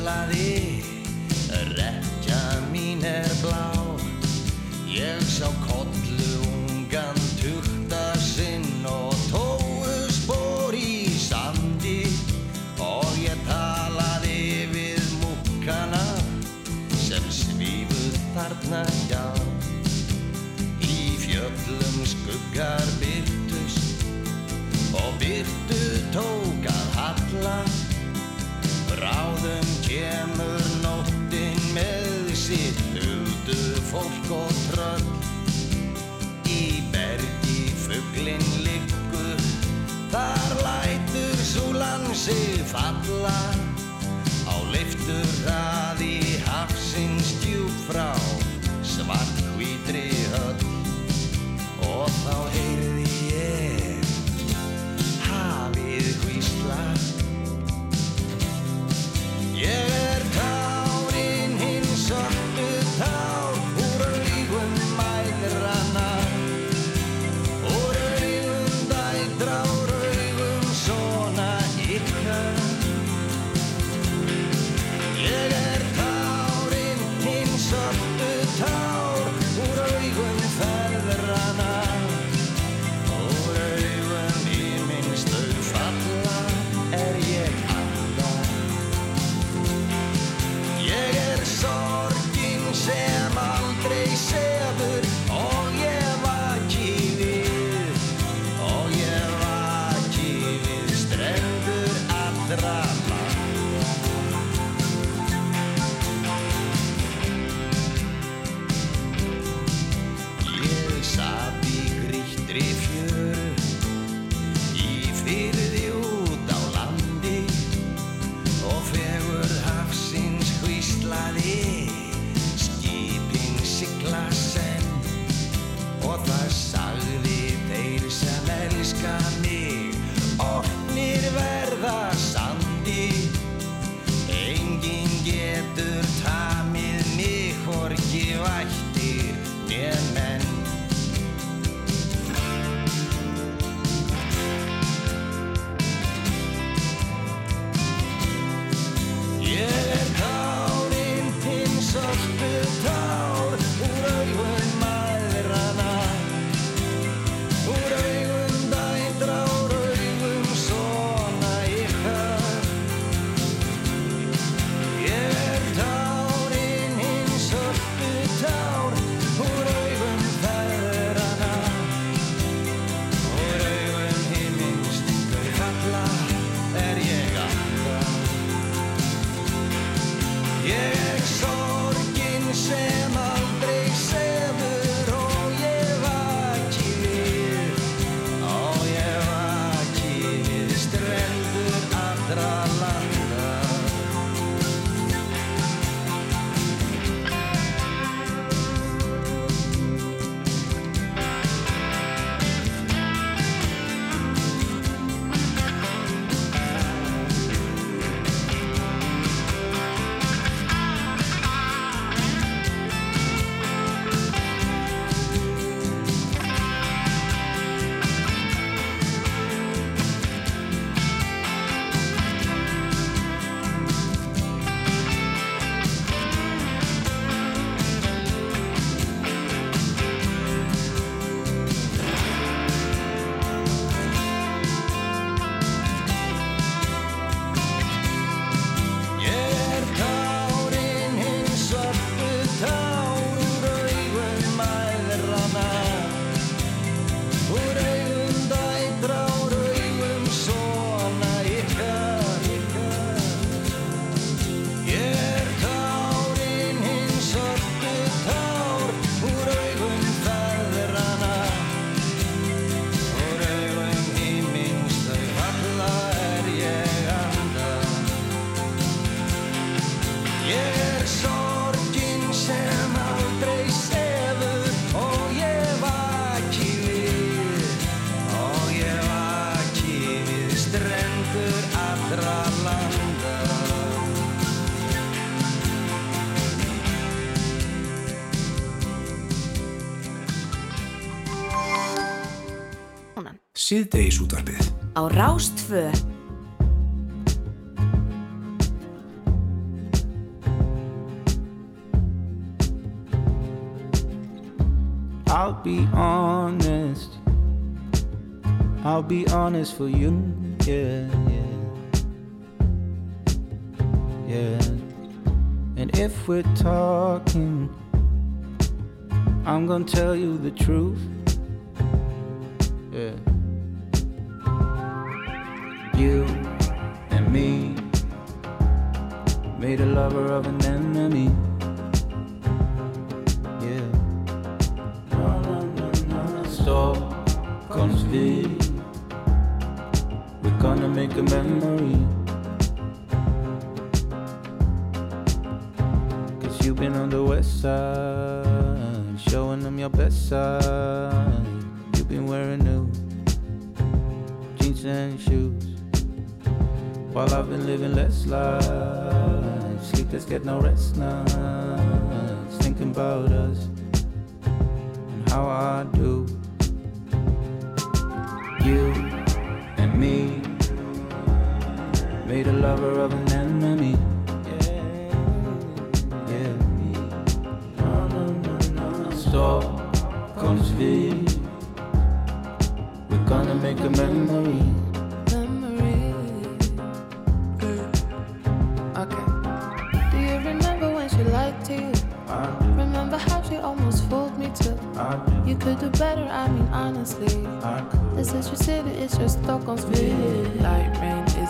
hvíslaði rekja mín er blá. Ég sá kollu ungan tukta sinn og tóu spór í sandi. Og ég talaði við múkkana sem svífuð þarna hjá. Í fjöllum skuggar byrtust og byrtu tók að Bráðum kemur nóttin með sitt huldu fólk og tröll. Í bergi fugglinn liggur Þar lætur súlan sig falla. Á leiftur hraði hafsins djúb frá Svart hvítri höll Og þá heyrði Ég er Á Rástfö I'll be honest. I'll be honest for you. Yeah, yeah. Yeah. And if we're talking, I'm gonna tell you the truth.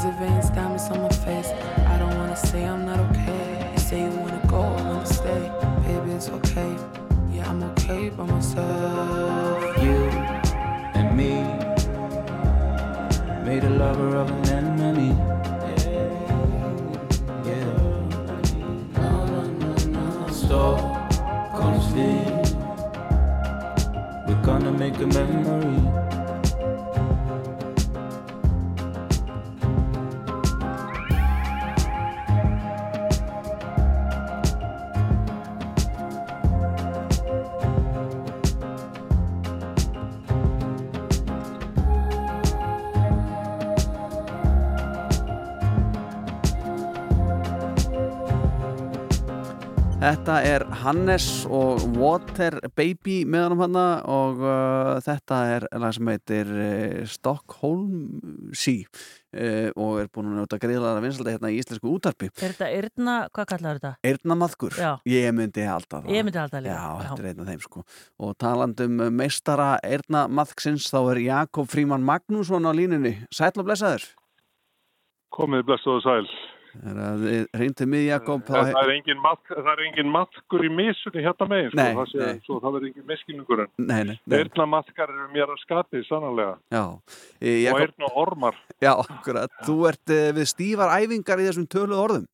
Is a diamonds on my face. I don't wanna say I'm not okay. You say you wanna go, I wanna stay. Baby, it's okay. Yeah, I'm okay by myself. You and me made a lover of an enemy. Yeah. No, no, no, no. Stop, V. We're gonna make a memory. Hannes og Water Baby með hann og uh, þetta er lag sem heitir uh, Stockholm Sea uh, og er búin að njóta greiðlega vinsaldi hérna í íslensku útarpi. Er þetta Yrna, hvað kallar þetta? Eirnamaðkur, Já. ég myndi alltaf það. Ég myndi alltaf líka. Já, þetta er einn af þeim sko. Og talandum meistara Eirnamaðksins þá er Jakob Fríman Magnússon á línunni. Sæll og blessaður. Komið blessuðu sæl. Er að reyndu mig Jakob. Það er engin, mat, er engin matkur í misunni hérna megin, sko, Nei, það sé, svo það verður engin nei. eirna matkar eru mér að skapi, sannarlega. Já. E, Og Jakob, eirna ormar. já. Þú ert uh, við stífar æfingar í þessum töluð orðum.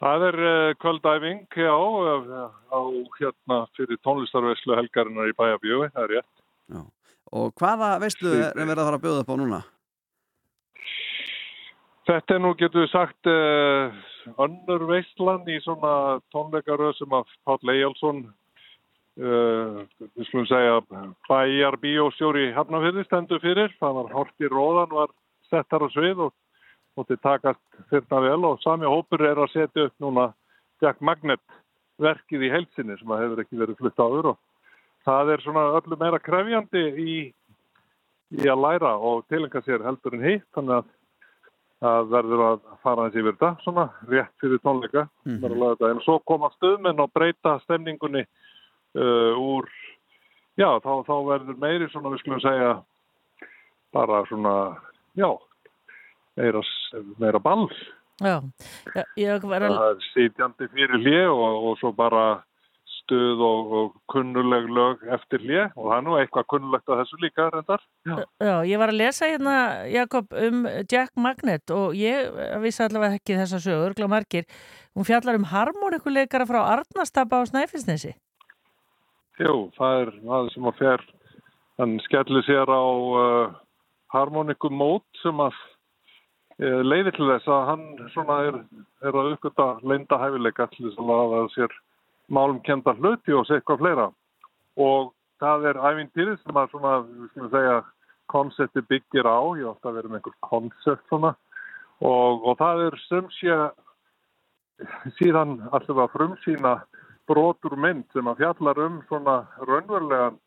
Það er uh, kvöldæfing, já, á hérna fyrir tónlistarveslu helgarinnar í bæjabjöfi, það er rétt. Og hvaða veistu er verið að fara að bjóða upp á núna? Þetta er nú, getur við sagt, uh, önnur veistlan í svona tónleikaröð sem að Páll Eyjálsson, uh, við skulum segja, bæjar bíóstjóri Hafnafyrði stendur fyrir. Það var Horti Róðan, var settar á svið og móti takast þyrna vel og sami hópur er að setja upp núna Jack Magnet verkið í heilsinni sem að hefur ekki verið flutt áður og það er svona öllu meira krefjandi í, í að læra og tilenga sér heldur en hitt þannig að það verður að fara eins yfir þetta svona rétt fyrir tónleika. Mm. en svo koma stöðmenn og breyta stemningunni uh, úr já þá, þá verður meiri svona við skulum segja bara svona já meira, meira ball. Já, Já, ég var að... það er sitjandi fyrir hlje og, og svo bara stuð og, og kunnuleg lög eftir hlje og það er nú eitthvað kunnulegt að þessu líka reyndar já. Já, ég var að lesa hérna, Jakob, um Jack Magnet og ég vissi allavega ekki þessa sögur, glá margir. Hún fjallar um harmonikuleikara frá Arnastapa á Snæfellsnesi. Jú, það er maður sem að fer hann skellir sér á uh, harmonikum mót sem að leiði til þess að hann svona er, er að uppgöta leinda hæfileika til þess að laða sér málum kenda hluti og eitthvað fleira og það er æfintýrið sem að svona, við skulum segja, konsepti byggir á, ég hef alltaf verið með einhver konsept svona og, og það er sem sé síðan alltaf að frumsýna brotur mynd sem að fjallar um svona raunverulegan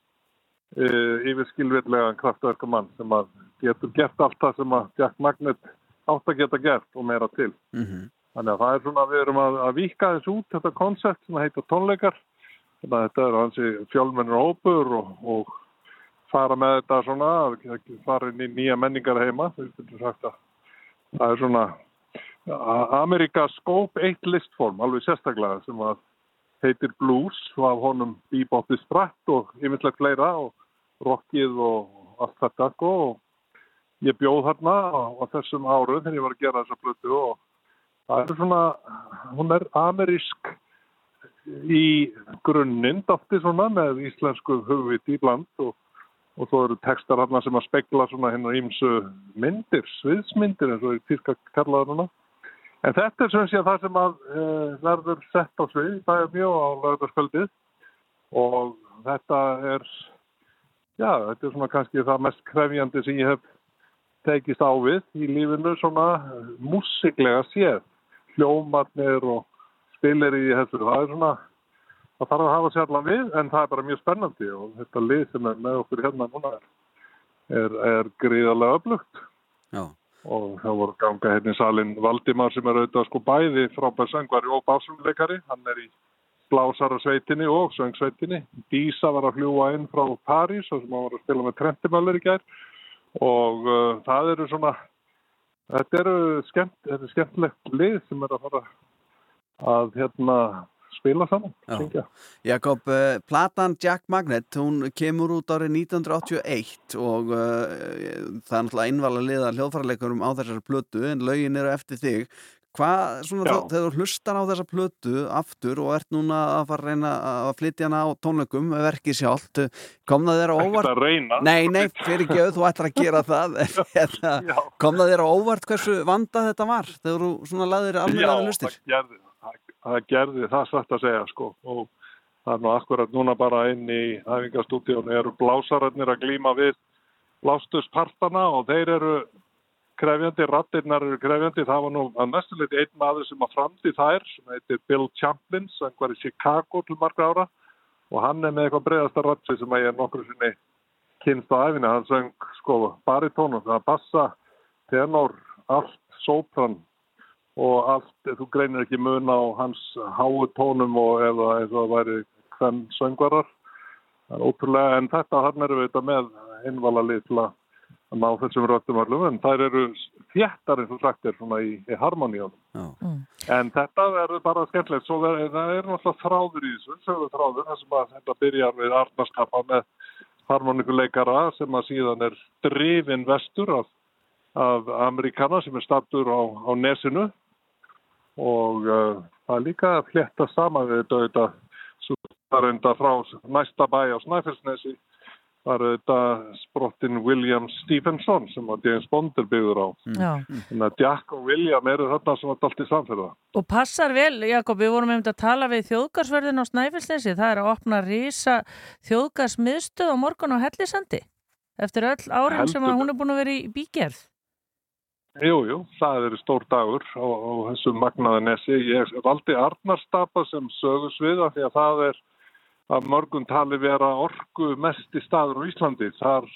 e, yfirskilvirlegan kraftverkumann sem að getur gert allt það sem að Jack Magnet átt að geta gert og meira til. Mhm. Þannig að það er svona, við erum að, að vika þess út þetta koncept sem heitir tónleikar. Þannig að þetta er hansi fjölmennur hópur og, og fara með þetta svona, fara inn í nýja menningar heima. Það er svona Amerika Scope 1 listform, alveg sérstaklega, sem heitir blues af honum bebopið spratt og yfirlega fleira og rockið og allt þetta sko og ég bjóð þarna á, á þessum áru þegar ég var að gera þessa blötu og það er svona, hún er amerísk í grunninn dafti svona með íslensku hugviti í bland og, og svo eru textar hérna sem að spegla svona hennar ímsu myndir, sviðsmyndir eins og í týrka kallaður núna. En þetta er sem sé að það sem að e, verður sett á svið, það er mjög á lögðarskvöldið og þetta er, já, þetta er svona kannski það mest krefjandi sem ég hef tekist á við í lífinu svona músiklega séð, hljómarnir og spilir í þessu, það er svona, það þarf að hafa sérlega við en það er bara mjög spennandi og þetta lið sem er með okkur hérna núna er, er, er gríðarlega öflugt. Já. og það voru ganga hérna í salin Valdimar sem er auðvitað sko bæði frábær söngvari og básumleikari hann er í blásara sveitinni og söngsveitinni. Dísa var að fljúa inn frá París og sem hann var að spila með Trentimöller í gær. Og uh, það eru svona þetta eru skemmt, þetta er skemmtilegt lið sem er að fara að hérna spila saman. Jakob, uh, platan Jack Magnet, hún kemur út árið 1981 og uh, það er náttúrulega einvala liða hljóðfæraleikurum á þessari plötu en lögin eru eftir þig. Hvað, svona, Já. þá, þegar þú hlustar á þessa plötu aftur og ert núna að fara að reyna að flytja hana á tónleikum, verkið sjálft, kom það þér á óvart? Ekkert að reyna. Nei, nei, fyrir ekki auð, þú ætlar að gera það. Hérna, kom það þér á óvart hversu vandað þetta var þegar þú svona laðir alveg að lustir? það gerði, það, það gerði það satt að segja sko og það er nú akkurat núna bara inn í æfingastúdíónu eru blásararnir að glíma við blástuspartana og þeir eru krefjandi, rattirnar eru krefjandi, það var nú að mestuleiti einn maður sem að framdi þær sem heitir Bill Champlin, sem var í Chicago til margra ára. Og hann er með eitthvað breiðasta ratti sem að ég er nokkru sinni kynst á æfina, hann söng sko baritónum, það er bassa, tenor, allt, sopran. Og allt, þú greinir ekki mun á hans háu tónum og eða það væri hvern söngvarar. Það er ótrúlega, en þetta hann erum við þetta með einvala lið til að ná þessum röttum öllum, en þær eru þjættar eins og sagt er svona í, í harmoníunum. En þetta verður bara skemmtilegt, svo er, það er náttúrulega þráður í þessu, þráður, þar sem að þetta byrjar við arnarskapa með harmonikuleikara sem að síðan er drifin vestur af, af Amerikana sem er stattur á, á nesinu. Og uh, það er líka að fletta saman við þetta auðvitað svo það er enda frá næsta bæ á Snæfellsnesi var þetta sprottin William Stevenson sem var James Bond er byggður á. Já. Þannig að Jack og William eru þarna sem var allt í samfélða. Og passar vel, Jakob, við vorum einmitt að tala við þjóðgarsverðin á Snæfellsnesi, það er að opna rísa þjóðgarsmiðstöð á morgun á Hellisandi, eftir öll árin sem að Heldur hún er búin að vera í bígerð. Jú, jú, það eru stór dagur á, á þessu magnaðanesi. Ég valdi Arnarstapa sem sögusviða því að það er að mörgum tali vera orku mest í staður á Íslandi. Þar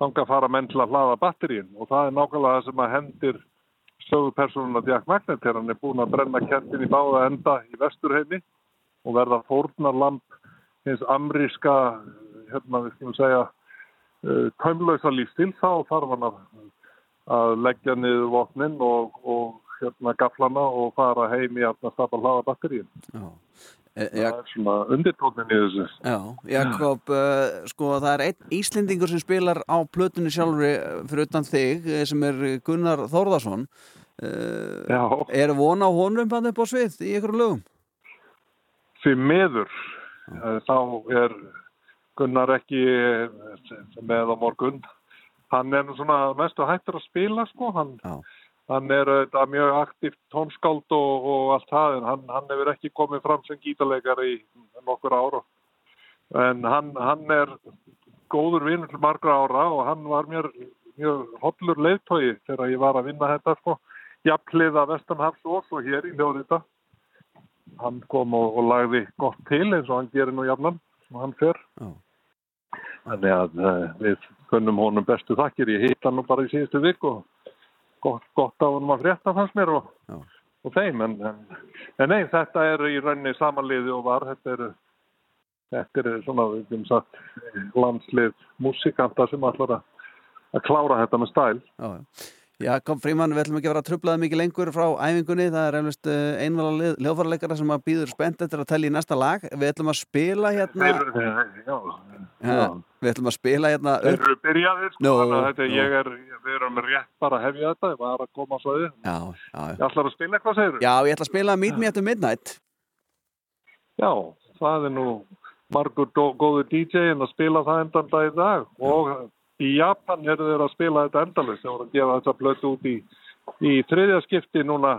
þanga að fara menn til að hlaða batterín og það er nákvæmlega það sem að hendir sögupersonuna Jack Magnet þegar hann er búin að brenna kertin í báða enda í vesturheimi og verða fórnarlamp hins amríska, hérna við skulum segja, uh, taumlausa lífstil, þá þarf hann að, að leggja niður vopnin og, og hérna gaflana og fara heim í að stapa hlaða batterín. E, Það er svona undirtónin í þessu. Já, Jakob, uh, sko það er einn Íslendingur sem spilar á plötunni sjálfri eh, fyrir utan þig eh, sem er Gunnar Þórðarsson uh, Já. Er von á honum hann upp á svið í ykkur lögum? Því meður, eh, þá er Gunnar ekki eh, með á morgun. Hann er svona mestu hættur að spila, sko. Hann, hann er þetta mjög aktíft tónskáld og, og allt það, en hann, hann hefur ekki komið fram sem gítarleikar í nokkur ára. En hann, hann er góður vinn til margra ára og hann var mér mjög hollur leiðtói þegar ég var að vinna þetta sko. Jafnliða Vestanhafs og svo hér í hljóðrita. Hann kom og, og lagði gott til eins og hann gerir nú jafnan sem hann fer. Já. Þannig að uh, við kunnum honum bestu þakkir. Ég hitt hann nú bara í síðustu vik og gott, gott af honum að frétta fannst mér og, og þeim. En, en, en nei, þetta er í rauninni samanliði og var. Þetta er, þetta er svona, sagt, landslið músikanta sem allar að klára þetta með stæl. Já, já. Jakob Fríman, við ætlum ekki að vera að trublaði mikið lengur frá æfingunni, það er eflust einvala hljóðfæraleikara sem að býður spennt eftir að tellja í næsta lag. Við ætlum að spila hérna Þeir, já, ja, Við ætlum að spila hérna Þeir eru byrjaðir, sko, þannig að þetta, nú. ég er, við erum rétt bara að hefja þetta, ég var að koma á. Já, já, Ég ætlar að spila eitthvað, segir Já, ég ætla að spila Meet Me at Midnight Já, það er nú margur góður DJ en að spila það endan dag í Japan eru þeir að spila þetta endalist, þeir voru að gefa þetta blötu út í, í þriðja skipti núna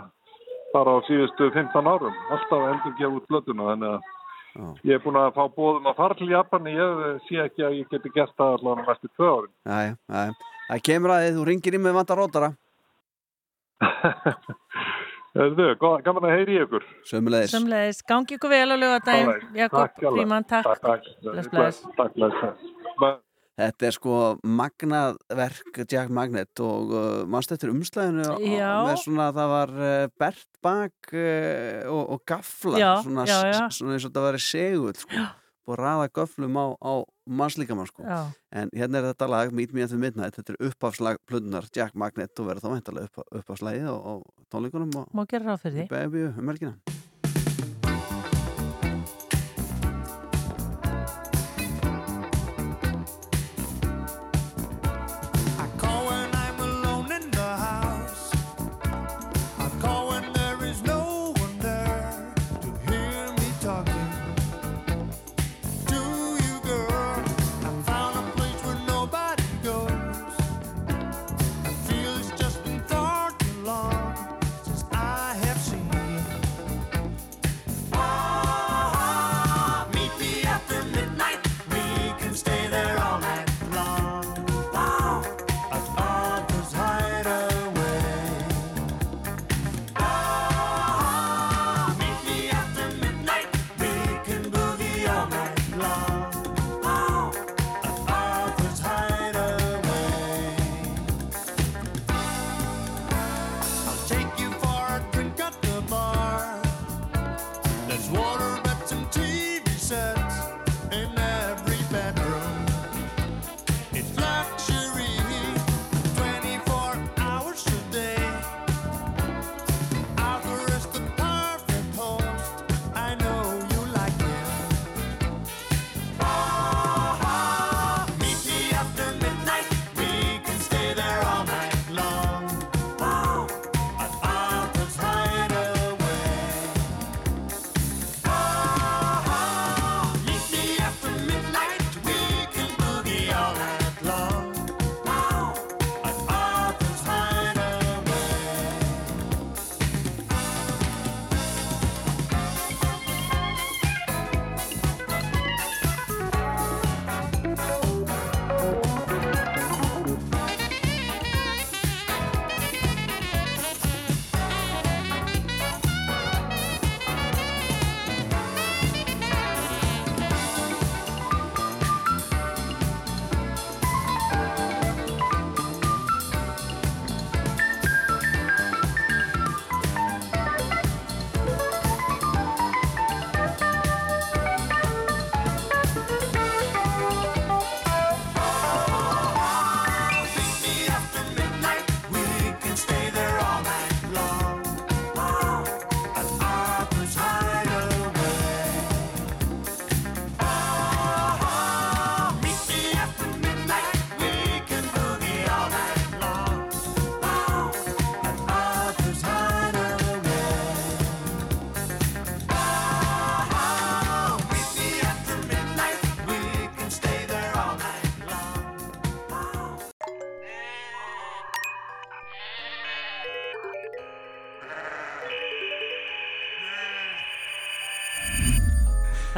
bara á síðustu 15 árum, alltaf að endur gefa út blötuna, þannig að ég er búin að fá bóðum að fara til Japan, ég sé ekki að ég geti gert það allavega næstu tvö árin. Jæja, jæja. Það kemur að þið, þú ringir í með vanda rótara Erðu, gaman að heyri ykkur. Sömulegis Sömleðis, gangi ykkur vel á lögadaginn Alright, Jakob takk. Fríman, takk Takk, takk. Takk, bless. Þetta er sko magnað verk Jack Magnet og uh, mannst eftir umslæðinu á- með svona það var uh, bert bak uh, og, og gaflar Já, svona, já, já. svona eins og þetta væri segull sko, og raða göflum á, á mannslíkamann sko. En hérna er þetta lag Meet Me at the Midnight þetta er uppafslag plunnar Jack Magnet og verður þá veintalega upp, uppafslagið á, á tónleikunum og beðbju um helgina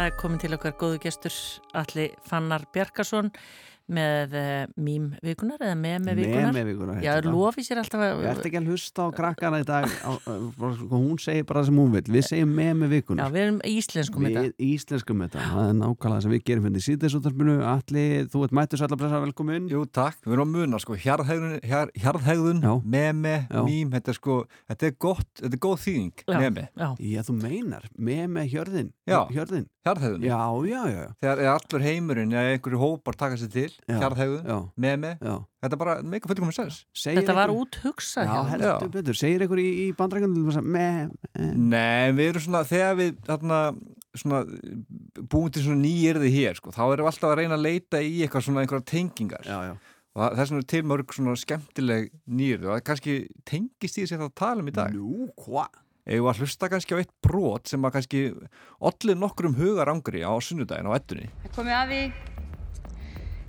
Það er komin til okkar góðu gestur Alli Fannar Bjarkarsson með uh, mím vikunar eða meme vikunar Meme-vikunar heitir Já, þetta. lofi sér alltaf að Ég ert ekki að hlusta á krakkana í dag á, á, á, hún segir bara það sem hún vil við segjum með með Já, vikunar við erum íslenskum við þetta. íslenskum þetta. Það er nákvæmlega sem við gerum hérna í síðdeisúttarpinu Alli, þú ert mættur sætla blessa velkomin. Jú, takk, við erum að muna sko, hjarðhegðun, hjar, hjarðhegðun meme, mím, þetta er sko þetta er gott, þetta er góð þýðing Já, meme. já. Já, þú meinar, með já. meme. Þetta er bara mega fullkomum sens Segir Þetta var einhver- heldur betur, segir ykkur í, í bandrækjum með Nei, við erum svona, þegar við þarna, svona, búum til svona nýjirði hér, sko, þá erum við alltaf að reyna að leita í eitthvað svona einhverja tengingar. Já, já. og það- þess vegna er til mörg svona skemmtileg nýjirði og það kannski tengist í þessi að tala um í dag. Nú, hva? Eða hlusta kannski á eitt brot sem að kannski allir nokkrum hugar angri á sunnudaginn á ettunni Það komið að því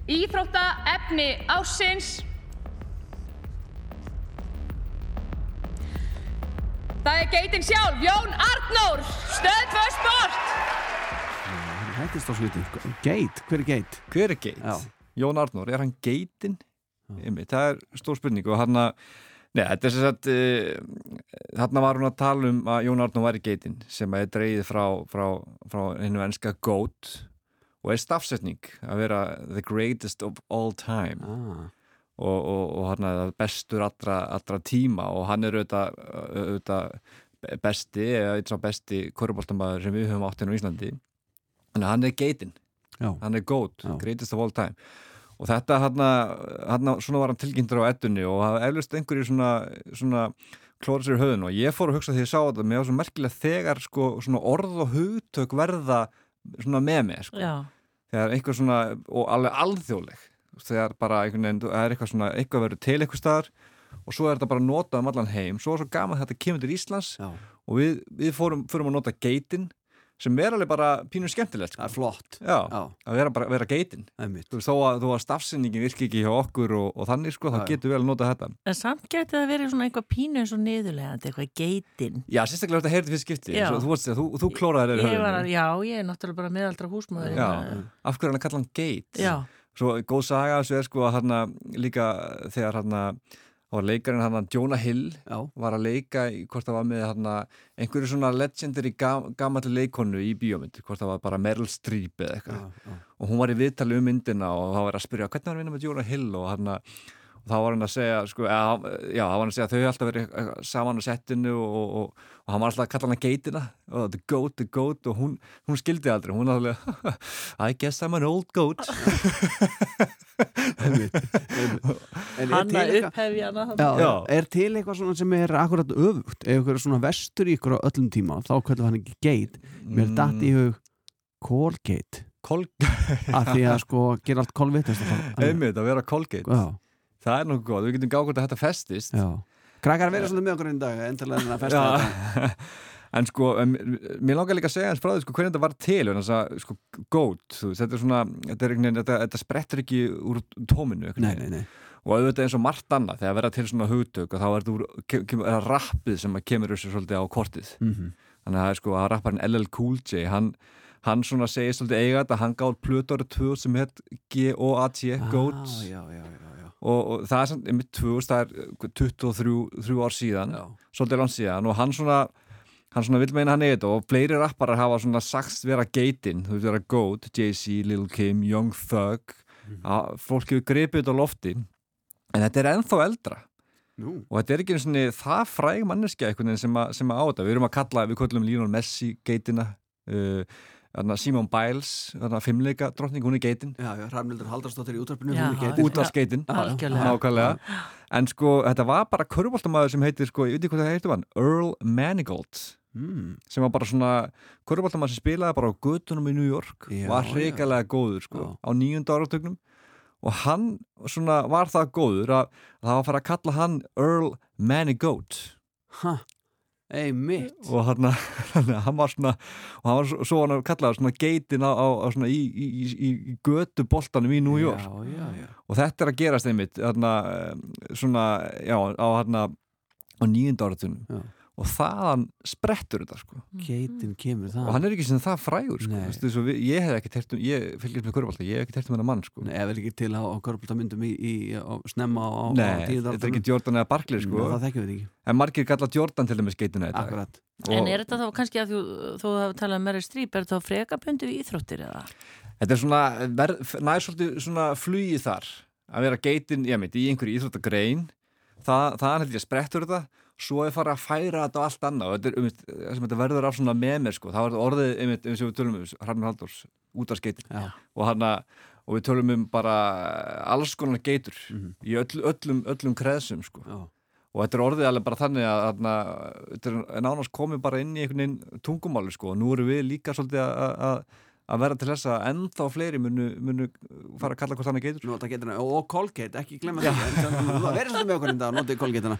Íþrótta efni ásins Það er geitin sjálf, Jón Arnór, stöð 2 sport Hættist á sluti Geit, hver er geit? Hver er geit? Já. Jón Arnór, er hann geitin? Það er stór spurning og hann að Nei, þetta er sem sagt, uh, þarna var hún að tala um að Jón Arnór væri geitin sem er dreigið frá, frá, frá hennu enska GOAT og er stafsetning að vera the greatest of all time. Ah. og, og, og hann er bestur allra, allra tíma og hann er auðvitað, auðvitað besti, eða einn svo besti korfbóltamæður sem við höfum átt hérna á Íslandi. En hann er geitin Já. hann er GOAT, greatest of all time. Og þetta hann, hann svona var hann tilkynntur á ettunni og það eflust einhverju svona, svona klóra sér í höfðun og ég fór að hugsa því að ég sá þetta mér var svo merkilega þegar sko, svona orð og hugtök verða svona með mig sko. Þegar einhver svona og alveg alþjóðleg þegar bara einhvern veginn, það er eitthvað svona eitthvað verður til eitthvað staðar og svo er þetta bara notað um allan heim, svo er svo gaman þetta kemur til Íslands Já. og við, við fórum, fórum að nota geitin sem er alveg bara pínu skemmtilegt sko. Það er flott Já, Já. að vera bara vera geitin Þú veist, þó að, þó að stafsinningin virki ekki hjá okkur og, og þannig sko, þá getur við vel að nota þetta En samt geti það verið svona eitthvað pínu eins og niðurlegandi, eitthvað geitin Já, sérstaklega þetta heyrði fyrir skipti. Svo, þú, varst, þú, þú klóraði þér í Ég var að, höfðinu já, ég er náttúrulega bara meðaldra húsmaður Já, hérna. af hverju er hann að kalla hann geit Já. Svo góð saga þessu er sko að hann líka þegar hann var leikarinn hann Jonah Hill Já. var að leika hvort það var með hann einhverju svona legendary gam, gamalli leikonu í bíómynd, hvort það var bara Meryl Streep eða eitthvað. Og hún var í viðtali um myndina og þá var að spyrja hvernig var að vinna með Jonah Hill? Og hann og þá var hann að segja sko, eða, já, þá var hann að segja að þau alltaf verið eh, saman á settinu og, og, og hann var alltaf að kalla hann að geitina. Og the goat, the goat. Og hún, hún skildi aldrei, hún alveg I guess I'm an old goat En er Hann til að eitthvað- upphefja hana Já, þarna. já. Er til eitthvað svona sem er akkurat öfugt? Ef eitthvað er svona vestur í ykkur á öllum tíma þá kvöldur hann ekki geit. Mér Mm. datt í hug Colgate. Af því að sko gera allt kolvitast einmitt að vera Colgate. Já. það er nokkuð góð, við getum gáð hvort að þetta festist. Já. Krakkar verið svolítið með okkur í dag endilega en að festa þetta en sko, um, mér langar líka að segja eins frá því sko, hvernig þetta var til en þess að sko, goat, veist, þetta er svona þetta, er, þetta, þetta sprettur ekki úr tóminu Nei, nei, nei. og auðvitað eins og margt annað þegar verða til svona hugtök og þá er þetta rappið sem kemur þessu svolítið á kortið Mhm. þannig að það er sko að rapparinn LL Cool J hann, hann svona segir svolítið eiga þetta hann gáð plötu árið 2 sem G-O-A-T, Goat Ah, já, já. og, og það er samt einmitt 2000, það er 23 þrjú ár síðan svolítið langt síðan og hann svona hann svona vil meina hann þetta og fleiri rapparar hafa svona sagst vera geitin. Þú veist vera Goat, Jay-Z, Lil Kim, Young Thug. Að fólk hefur gripið þetta á lofti. En þetta er ennþá eldra. Nú. og þetta er ekki einu svona það fræg manneskja einhvern veginn sem, að- sem að á þetta. Við erum að kalla, við kallum Lionel Messi geitina. Uh, þarna Simone Biles, þarna fimmleika drottning, hún er geitin. Já, já, Rafnildur Haldarsdóttir í útvarpinu hún er geitin. já. nákvæmlega. En sko þetta var bara körfbóltamæður sem heitir sko, ég veit ekki hvað það heitir hann Earl Manigault mm. sem var bara svona körfbóltamæður sem spilaði bara á göttunum í New York Já, var já. hreikalega góður sko, á nýjunda áratögnum og hann svona var það góður að, að það var að fara að kalla hann Earl Manigault ha, ei mitt og hann, hann var svona og hann var svo, hann kallaði svona geitin á, á, svona í, í, í, í götu boltanum í New York. Já, já, já. og þetta er að gerast einmitt þarna, eh, svona, já, á á nýjunda áratunum og þaðan sprettur þetta sko Geitin kemur það og hann er ekki sem það frægur sko. Svo við, ég hef ekki tert um, ég fylgjast með körfbalta, ég hef ekki tert um hennar mann sko. Nei, ef ekki til á, á körbóltamyndum í, í, á, snemma á, tíunda þetta er ekki. Jordan eða Barkley sko. Nei, það þekkjum við ekki. En margir kalla Jordan til dæmis geitina þetta Akkurat En er þetta þá kannski að þú, þú hafa talað um Meryl Streep, er þetta þá frekabundi við íþróttir eða? Þetta er svona, nær svolítið svona flugi þar að vera geitin, ég meit, í einhverju íþróttagrein það, það er held ég að sprettur þetta svo er farið að færa þetta á allt annað og þetta, er, um, þetta verður af svona með mér sko. það var orðið, einmitt, eins og við tölum um Hrafnir Halldórs, út af skeitin og, hana, og við tölum um bara alls konar geitur í öll, öllum, öllum kreðsum sko. og þetta er orðið alveg bara þannig að, að þetta er nánast komið bara inn í einhvern veginn tungumáli sko. og nú eru við líka svolítið að- að að vera til þess að ennþá fleiri munu, munu fara að kalla hvort þannig geitur. Nota geitina og Colgate, ekki glemma því Verður svolítið með okkur enda að nota Colgate-ina.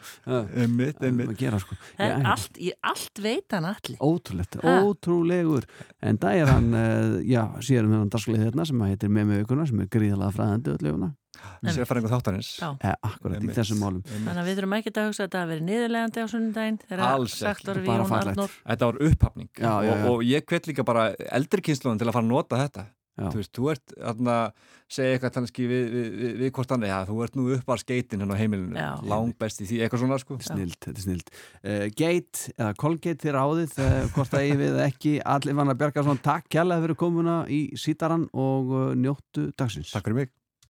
Einmitt, einmitt. gera, sko. Það Já, er allt, í allt veit hann allir. Ótrúlegt, Ha? ótrúlegur. En það er hann, uh, já, síðan með hann dagsklið hérna sem heitir með með aukuna sem er gríðalega fræðandi öll aukuna Sér fara einhver þáttanins eh, Akkurat í þessum málum. Þannig að við þurfum ekki að hugsa að þetta hafi verið niðurlegandi á sunnudaginn þegar Alls ekki, Jón Arnór. Þetta var upphafning. Já, já, já. Og, og ég hvet líka bara eldri kynsluðan til að fara að nota þetta. Já. Þú veist, þú ert að segja eitthvað kannski við, við, við, við hvort annað, já, þú ert nú upp að skeitin hérna á heimilinu, Já. langbest í því, eitthvað svona sko. Snild, þetta er snild. Uh, Gate eða Colgate þér áðið uh, hvort að ég við ekki. Allir vann að berga svona takk kjærlega fyrir komuna í sítaran og uh, njóttu dagsins. Takk fyrir mig